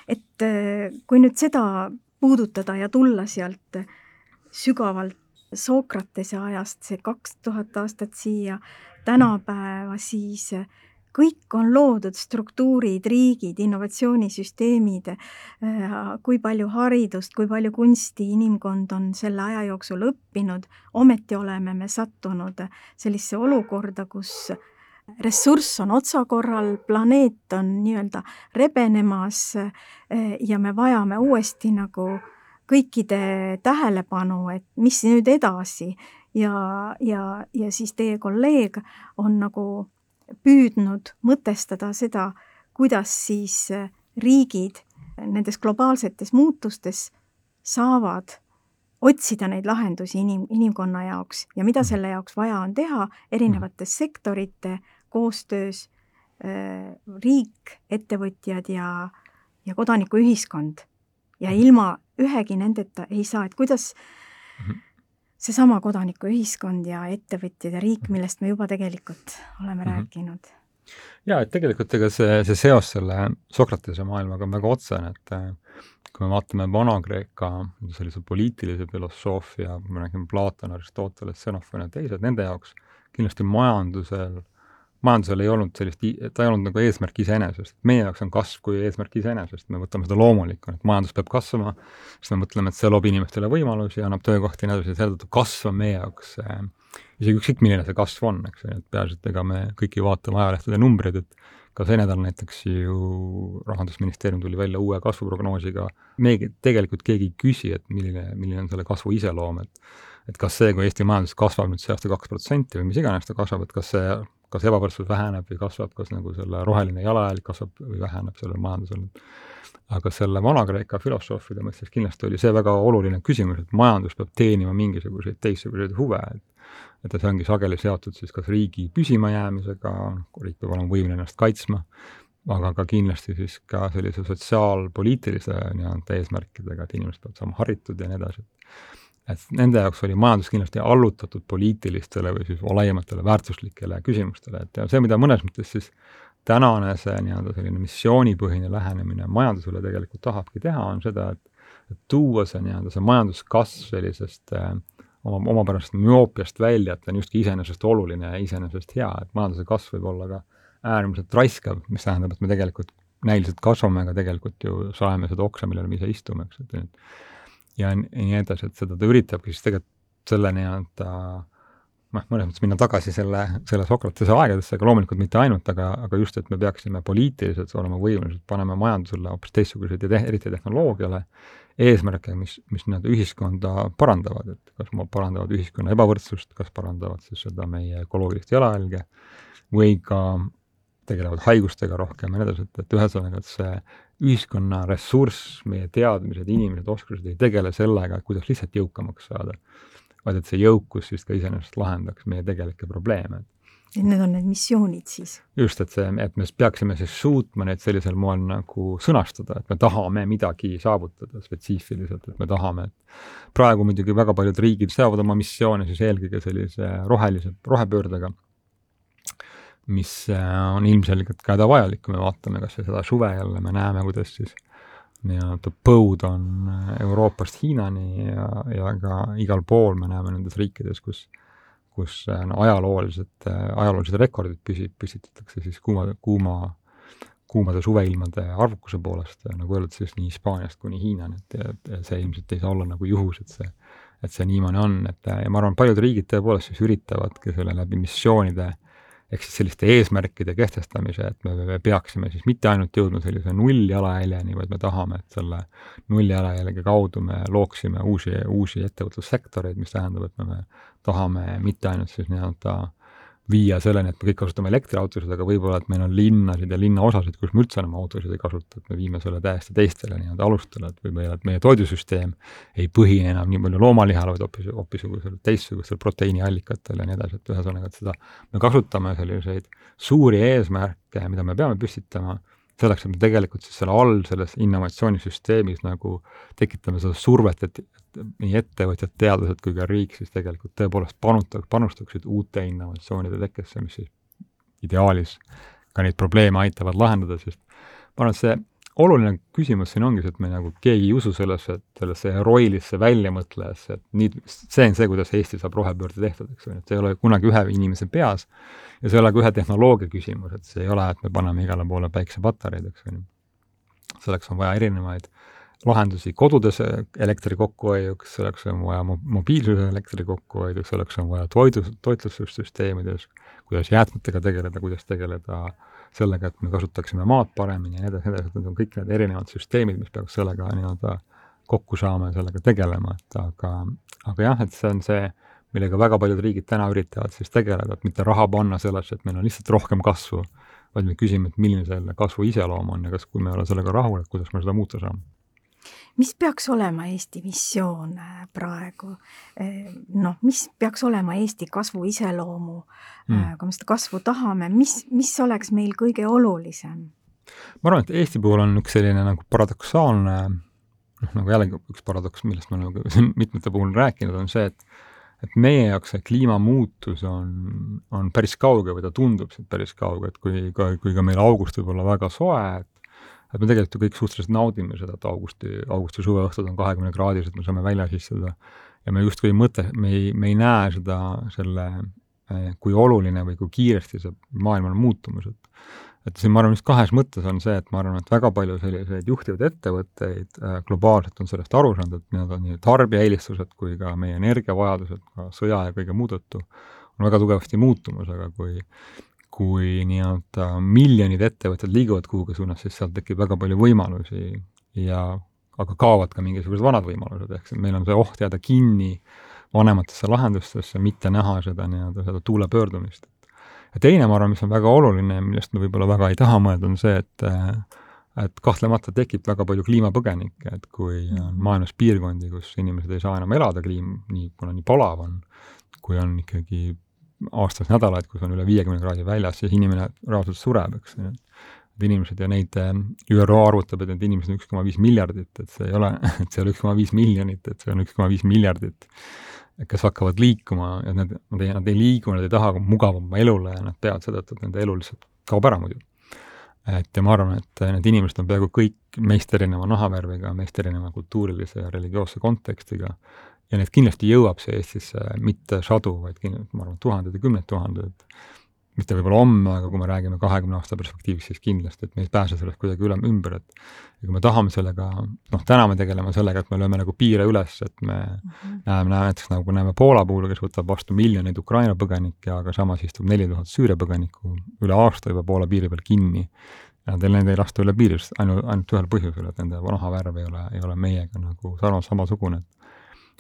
et äh, kui nüüd seda puudutada ja tulla sealt sügavalt Sokratese ajast, see kaks tuhat aastat siia tänapäeva, siis kõik on loodud, struktuurid, riigid, innovatsioonisüsteemid, äh, kui palju haridust, kui palju kunsti inimkond on selle aja jooksul õppinud, ometi oleme me sattunud sellisesse olukorda, kus ressurss on otsakorral, planeet on nii-öelda rebenemas äh, ja me vajame uuesti nagu kõikide tähelepanu, et mis nüüd edasi. Ja, ja, ja siis teie kolleeg on nagu püüdnud mõtestada seda, kuidas siis äh, riigid nendes globaalsetes muutustes saavad otsida neid lahendusi inim, inimkonna jaoks ja mida selle jaoks vaja on teha erinevates sektorite koostöös äh,, riik, ettevõtjad ja, ja kodanikuühiskond. ja ilma ühegi nendeta ei saa, et kuidas mm -hmm seesama kodanikuühiskond ja ettevõtjad ja riik, millest me juba tegelikult oleme mm -hmm. rääkinud. jaa, et tegelikult ega see, see seos selle Sokratese maailmaga on väga otsene, et äh, kui me vaatame Vana-Kreeka sellise poliitilise filosoofia, kui me räägime Platon, Aristoteles, Xenofon ja teised, nende jaoks kindlasti majandusel majandusel ei olnud sellist, ta ei olnud nagu eesmärk iseenesest. meie jaoks on kasv kui eesmärk iseenesest, me võtame seda loomulikuna, et majandus peab kasvama, siis me mõtleme, et see loob inimestele võimalusi, annab töökohti ja nii edasi, selle tõttu kasv on meie jaoks äh, isegi ükskõik, milline see kasv on, eks ju, et peaasi, et ega me kõik ei vaata oma ajalehtede numbreid, et ka see nädal näiteks ju Rahandusministeerium tuli välja uue kasvuprognoosiga, me tegelikult keegi ei küsi, et milline, milline on selle kasvu iseloom, et et kas see, kui Eesti majandus kasvab nüüd see aasta kaks protsenti või mis iganes ta kasvab, et kas see kas ebavõrdsus väheneb või kasvab, kas nagu selle roheline jalajälg kasvab või väheneb sellel majandusel. aga selle Vana-Kreeka filosoofide mõttes kindlasti oli see väga oluline küsimus, et majandus peab teenima mingisuguseid teistsuguseid huve, et et see ongi sageli seotud siis kas riigi püsimajäämisega, riik peab olema võimeline ennast kaitsma, aga ka kindlasti siis ka sellise sotsiaalpoliitilise nii-öelda eesmärkidega, et inimesed peavad saama haritud ja nii edasi et nende jaoks oli majandus kindlasti allutatud poliitilistele või siis laiematele väärtuslikele küsimustele, et ja see, mida mõnes mõttes siis tänane see nii-öelda selline missioonipõhine lähenemine majandusele tegelikult tahabki teha, on seda, et et tuua see nii-öelda see majanduskasv sellisest äh, oma, omapärasest müoopiast välja, et ta on justkui iseenesest oluline ja iseenesest hea, et majanduse kasv võib olla ka äärmiselt raiskav, mis tähendab, et me tegelikult näiliselt kasvame, aga tegelikult ju saeme seda oksa, millel me ise istume, eks, et ja nii edasi, et seda ta üritabki siis tegelikult selle nii-öelda noh, mõnes mõttes minna tagasi selle, selle Sokratese aegadesse, aga loomulikult mitte ainult, aga, aga just, et me peaksime poliitiliselt olema võimelised panema majandusele hoopis teistsuguseid ja te, eriti tehnoloogiale eesmärke, mis, mis nii-öelda ühiskonda parandavad, et kas parandavad ühiskonna ebavõrdsust, kas parandavad siis seda meie ökoloogilist jalajälge või ka tegelevad haigustega rohkem ja nii edasi, et, et ühesõnaga, et see ühiskonna ressurss, meie teadmised, inimesed, oskused ei tegele sellega, kuidas lihtsalt jõukamaks saada, vaid et see jõukus siis ka iseenesest lahendaks meie tegelikke probleeme. et need on need missioonid siis? just, et see, et me peaksime siis suutma neid sellisel moel nagu sõnastada, et me tahame midagi saavutada spetsiifiliselt, et me tahame, et praegu muidugi väga paljud riigid seavad oma missioone siis eelkõige sellise rohelise, rohepöördega mis äh, on ilmselgelt ka hädavajalik, kui me vaatame kas või seda suve jälle, me näeme, kuidas siis nii-öelda põud on äh, Euroopast Hiinani ja, ja ka igal pool me näeme nendes riikides, kus kus äh, no ajaloolised, ajaloolised rekordid püsi-, püstitatakse siis kuuma, kuuma, kuumade suveilmade arvukuse poolest, nagu öeldud, siis nii Hispaaniast kuni Hiinani, et see ilmselt ei saa olla nagu juhus, et see, et see niimoodi on, et ja ma arvan, paljud riigid tõepoolest siis üritavadki selle läbi missioonide ehk siis selliste eesmärkide kehtestamise, et me, me peaksime siis mitte ainult jõudma sellise nulljalajäljeni, vaid me tahame, et selle nulljalajälje kaudu me looksime uusi, uusi ettevõtlussektoreid, mis tähendab, et me, me tahame mitte ainult siis nii-öelda äh, viia selleni, et me kõik kasutame elektriautosid, aga võib-olla, et meil on linnasid ja linnaosasid, kus me üldse enam autosid ei kasuta, et me viime selle täiesti teistele nii-öelda alustele, et või meil, et meie toidusüsteem ei põhine enam nii palju loomalihal, vaid hoopis, hoopisugusel teistsugustel proteiiniallikatel ja nii edasi, et ühesõnaga, et seda, me kasutame selliseid suuri eesmärke, mida me peame püstitama selleks, et me tegelikult siis selle all, selles innovatsioonisüsteemis nagu tekitame seda survet, et, et nii ettevõtjad, teadlased kui ka riik siis tegelikult tõepoolest panutaks, panustaksid uute innovatsioonide tekkesse, mis siis ideaalis ka neid probleeme aitavad lahendada, sest ma arvan, et see oluline küsimus siin ongi see, et me nagu keegi ei usu sellesse, et sellesse heroilisse väljamõtlejasse, et nii, see on see, kuidas Eesti saab rohepöörde tehtud, eks ju, et see ei ole kunagi ühe inimese peas ja see ei ole ka ühe tehnoloogia küsimus, et see ei ole, et me paneme igale poole päiksepatareid, eks ju. selleks on vaja erinevaid lahendusi kodudes elektri kokkuhoiuks, selleks on vaja mo-, mobiilsuse elektri kokkuhoiduks, selleks on vaja toidu, toitlustussüsteemides, kuidas jäätmetega tegeleda, kuidas tegeleda sellega, et me kasutaksime maad paremini ja nii edasi, nii edasi, et need on kõik need erinevad süsteemid, mis peaks sellega nii-öelda kokku saama ja sellega tegelema, et aga, aga jah, et see on see, millega väga paljud riigid täna üritavad siis tegeleda, et mitte raha panna sellesse, et meil on lihtsalt rohkem kasvu, vaid me küsime, et milline selle kasvu iseloom on ja kas, kui me ei ole sellega rahul, et kuidas me seda muuta saame mis peaks olema Eesti missioon äh, praegu? Äh, noh, mis peaks olema Eesti kasvu iseloomu mm., kui me seda kasvu tahame, mis, mis oleks meil kõige olulisem? ma arvan, et Eesti puhul on üks selline nagu paradoksaalne noh, nagu jällegi üks paradoks, millest me oleme siin mitmete puhul rääkinud, on see, et et meie jaoks see kliimamuutus on, on päris kauge või ta tundub siit päris kauge, et kui ka, kui ka meil august võib olla väga soe, et et me tegelikult ju kõik suhteliselt naudime seda, et augusti, augusti suveõhtud on kahekümne kraadised, me saame väljas istuda ja me justkui ei mõtle, me ei, me ei näe seda, selle, eh, kui oluline või kui kiiresti see maailm on muutumas, et et siin ma arvan, just kahes mõttes on see, et ma arvan, et väga palju selliseid juhtivaid ettevõtteid äh, globaalselt on sellest aru saanud, et nii-öelda nii tarbija eelistused kui ka meie energiavajadused ka sõja ja kõige muu tõttu on väga tugevasti muutumas, aga kui kui nii-öelda miljonid ettevõtted liiguvad kuhugi suunas, siis sealt tekib väga palju võimalusi ja aga kaovad ka mingisugused vanad võimalused, ehk meil on see oht jääda kinni vanematesse lahendustesse, mitte näha seda nii-öelda, seda tuule pöördumist. ja teine, ma arvan, mis on väga oluline, millest me võib-olla väga ei taha mõelda, on see, et et kahtlemata tekib väga palju kliimapõgenikke, et kui on maailmas piirkondi, kus inimesed ei saa enam elada kliim-, nii, kuna nii palav on, kui on ikkagi aastas nädalaid, kus on üle viiekümne kraadi väljas, siis inimene reaalselt sureb, eks ju. et inimesed ja neid, äh, ÜRO arvutab, et need inimesed on üks koma viis miljardit, et see ei ole, et see ei ole üks koma viis miljonit, et see on üks koma viis miljardit, kes hakkavad liikuma ja nad, nad ei, nad ei liigu, nad ei taha mugavama elule ja nad peavad seetõttu, et nende elu lihtsalt kaob ära muidu. et ja ma arvan, et need inimesed on peaaegu kõik meist erineva nahavärviga, meist erineva kultuurilise ja religioosse kontekstiga ja neid kindlasti jõuab see Eestisse mitte sadu, vaid kindlasti, ma arvan, tuhanded ja kümned tuhanded mitte võib-olla homme, aga kui me räägime kahekümne aasta perspektiivist, siis kindlasti, et me ei pääse sellest kuidagi üle, ümber, et ja kui me tahame sellega, noh, täna me tegeleme sellega, et me lööme nagu piire üles, et me mm -hmm. näeme, näeme näiteks nagu näeme Poola puhul, kes võtab vastu miljoneid Ukraina põgenikke, aga samas istub neli tuhat Süüria põgenikku üle aasta juba Poola piiri peal kinni. ja teil neid ei lasta üle piiri, sest ainult, ainult ühel põhjusel, et nende nahavärv ei ole, ei ole meiega nagu sarnane, samasugune, et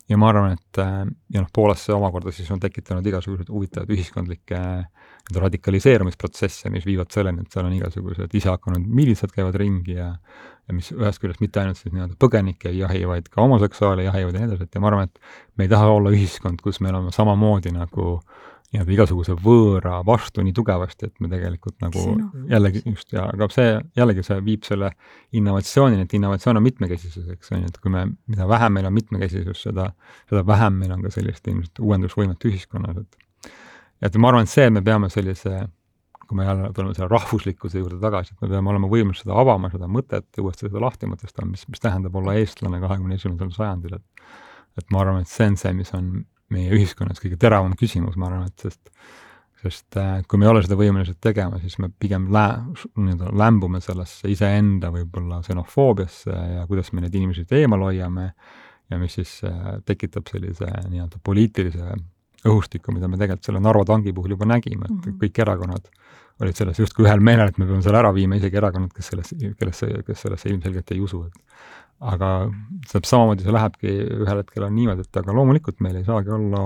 ja ma arvan, et äh, ja noh, Poolas see omakorda siis on tekitanud igasuguseid huvitavaid ühiskondlikke nii-öelda radikaliseerumisprotsesse, mis viivad selleni, et seal on igasugused isehakanud miilitsad käivad ringi ja ja mis ühest küljest mitte ainult siis nii-öelda põgenikke ei jahi, vaid ka homoseksuaale jahivad ja nii edasi, et ja ma arvan, et me ei taha olla ühiskond, kus me oleme samamoodi nagu äh, nii-öelda igasuguse võõra vastu nii tugevasti, et me tegelikult nagu Sinu. jällegi just, ja aga see, jällegi see viib selle innovatsioonini, et innovatsioon on mitmekesisus, eks on ju, et kui me, mida vähem meil on mitmekesisust, seda, seda vähem meil on ka sellist ilmselt uuendusvõimet ühiskonnas, et et ma arvan, et see, et me peame sellise kui me jälle tuleme selle rahvuslikkuse juurde tagasi, et me peame olema võimelised seda avama, seda mõtet ja uuesti seda lahti mõtestama, mis, mis tähendab olla eestlane kahekümne esimesel sajandil, et et ma arvan, et see on see, mis on meie ühiskonnas kõige teravam küsimus, ma arvan, et sest sest äh, kui me ei ole seda võimelised tegema, siis me pigem lä-, nii-öelda lämbume sellesse iseenda võib-olla xenofoobiasse ja kuidas me neid inimesi eemal hoiame ja mis siis äh, tekitab sellise nii-öelda poliitilise õhustiku, mida me tegelikult selle Narva tangi puhul juba nägime, et mm -hmm. kõik erakonnad olid selles justkui ühel meelel, et me peame selle ära viima, isegi erakonnad, kes sellesse, kellesse, kes sellesse ilmselgelt ei usu, et aga täpselt samamoodi see lähebki, ühel hetkel on niimoodi, et aga loomulikult meil ei saagi olla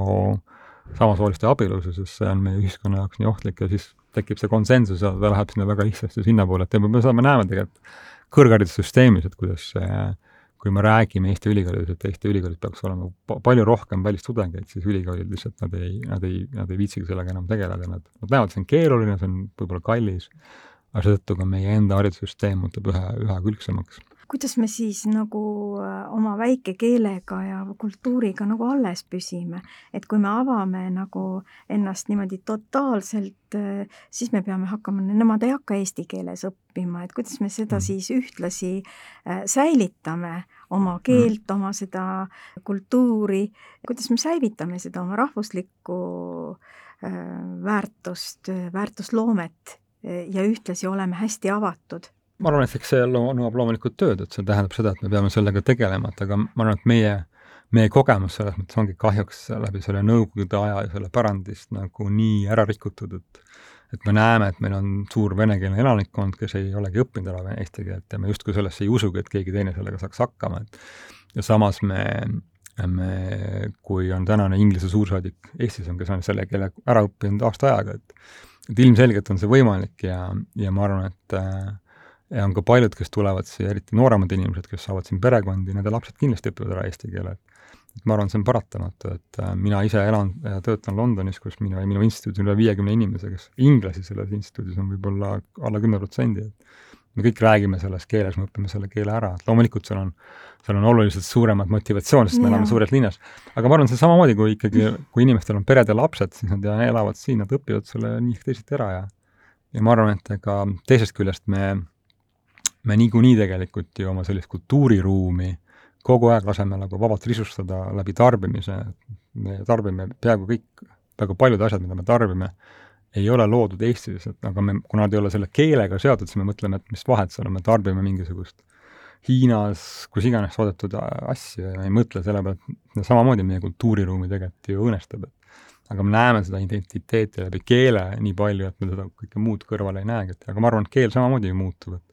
samasooliste abielus, sest see on meie ühiskonna jaoks nii ohtlik ja siis tekib see konsensus ja ta läheb sinna väga lihtsasti sinnapoole, et me seda me näeme tegelikult kõrgharidussüsteemis, et kuidas see kui me räägime Eesti ülikoolides, et Eesti ülikoolid peaks olema palju rohkem välistudengeid, siis ülikoolid lihtsalt, nad ei, nad ei, nad ei viitsigi sellega enam tegeleda, nad, nad näevad, see on keeruline, see on võib-olla kallis, aga seetõttu ka meie enda haridussüsteem muutub ühe, ühekülgsemaks kuidas me siis nagu äh, oma väikekeelega ja kultuuriga nagu alles püsime, et kui me avame nagu ennast niimoodi totaalselt, äh, siis me peame hakkama, nemad ei hakka eesti keeles õppima, et kuidas me seda mm. siis ühtlasi äh, säilitame, oma mm. keelt, oma seda kultuuri, kuidas me säilitame seda oma rahvuslikku väärtust, väärtusloomet ja ühtlasi oleme hästi avatud ma arvan, et eks see nõuab loomulikult tööd, et see tähendab seda, et me peame sellega tegelema, et aga ma arvan, et meie, meie kogemus selles mõttes ongi kahjuks läbi selle Nõukogude aja ja selle pärandist nagu nii ära rikutud, et et me näeme, et meil on suur venekeelne elanikkond, kes ei olegi õppinud ära eesti keelt ja me justkui sellesse ei usugi, et keegi teine sellega saaks hakkama, et ja samas me, me, kui on tänane Inglise suursaadik Eestis on, kes on selle keele ära õppinud aasta ajaga, et et ilmselgelt on see võimalik ja, ja ma arvan, et äh, ja on ka paljud, kes tulevad siia, eriti nooremad inimesed, kes saavad siin perekondi, nende lapsed kindlasti õpivad ära eesti keele. et ma arvan, see on paratamatu, et äh, mina ise elan ja töötan Londonis, kus minu, minu instituudis on üle viiekümne inimese, kes inglasi selles instituudis on võib-olla alla kümne protsendi, et me kõik räägime selles keeles, me õpime selle keele ära, et loomulikult seal on, seal on oluliselt suuremad motivatsioon, sest me elame suures linnas. aga ma arvan, see samamoodi, kui ikkagi, kui inimestel on pered ja lapsed, siis nad elavad siin, nad õpivad selle nii ehk teisiti ära ja ja ma arvan, et ega teisest küljest me me niikuinii tegelikult ju oma sellist kultuuriruumi kogu aeg laseme nagu vabalt risustada läbi tarbimise, me tarbime peaaegu kõik, väga paljud asjad, mida me tarbime, ei ole loodud Eestis, et aga me, kuna nad ei ole selle keelega seotud, siis me mõtleme, et mis vahet seal on, me tarbime mingisugust Hiinas, kus iganes toodetud asju ja ei mõtle selle peale, et samamoodi meie kultuuriruumi tegelikult ju õõnestab, et aga me näeme seda identiteeti läbi keele nii palju, et me seda kõike muud kõrvale ei näegi, et aga ma arvan, et keel samamoodi muutub, et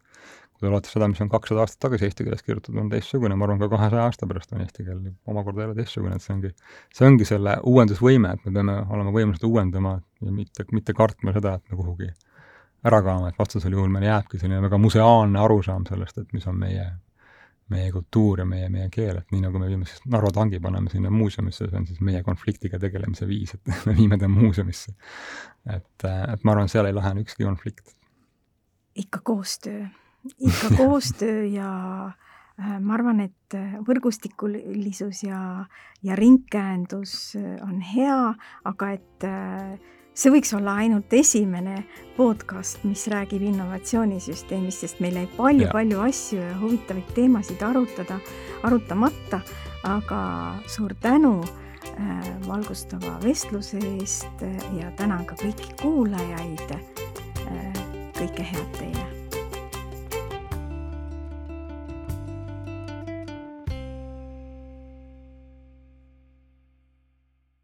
kui vaadata seda, mis on kakssada aastat tagasi eesti keeles kirjutatud, on teistsugune, ma arvan, ka kahesaja aasta pärast on eesti keel omakorda jälle teistsugune, et see ongi, see ongi selle uuendusvõime, et me peame olema võimelised uuendama ja mitte, mitte kartma seda, et me kuhugi ära kaome, et vastasel juhul meil jääbki selline väga museaalne arusaam sellest, et mis on meie, meie kultuur ja meie, meie keel, et nii nagu me viime siis Narva tangi, paneme sinna muuseumisse, see on siis meie konfliktiga tegelemise viis, et me viime ta muuseumisse. et, et ma arvan, seal ei lahene ükski konflikt. ikka koostöö ikka koostöö ja äh, ma arvan, et äh, võrgustikulisus ja, ja ringkäendus äh, on hea, aga et see võiks olla ainult esimene podcast, mis räägib innovatsioonisüsteemist, sest meil jäi palju-palju asju ja huvitavaid teemasid arutada, arutamata, aga suur tänu äh, valgustava vestluse eest ja tänan ka kõiki kuulajaid. kõike head teile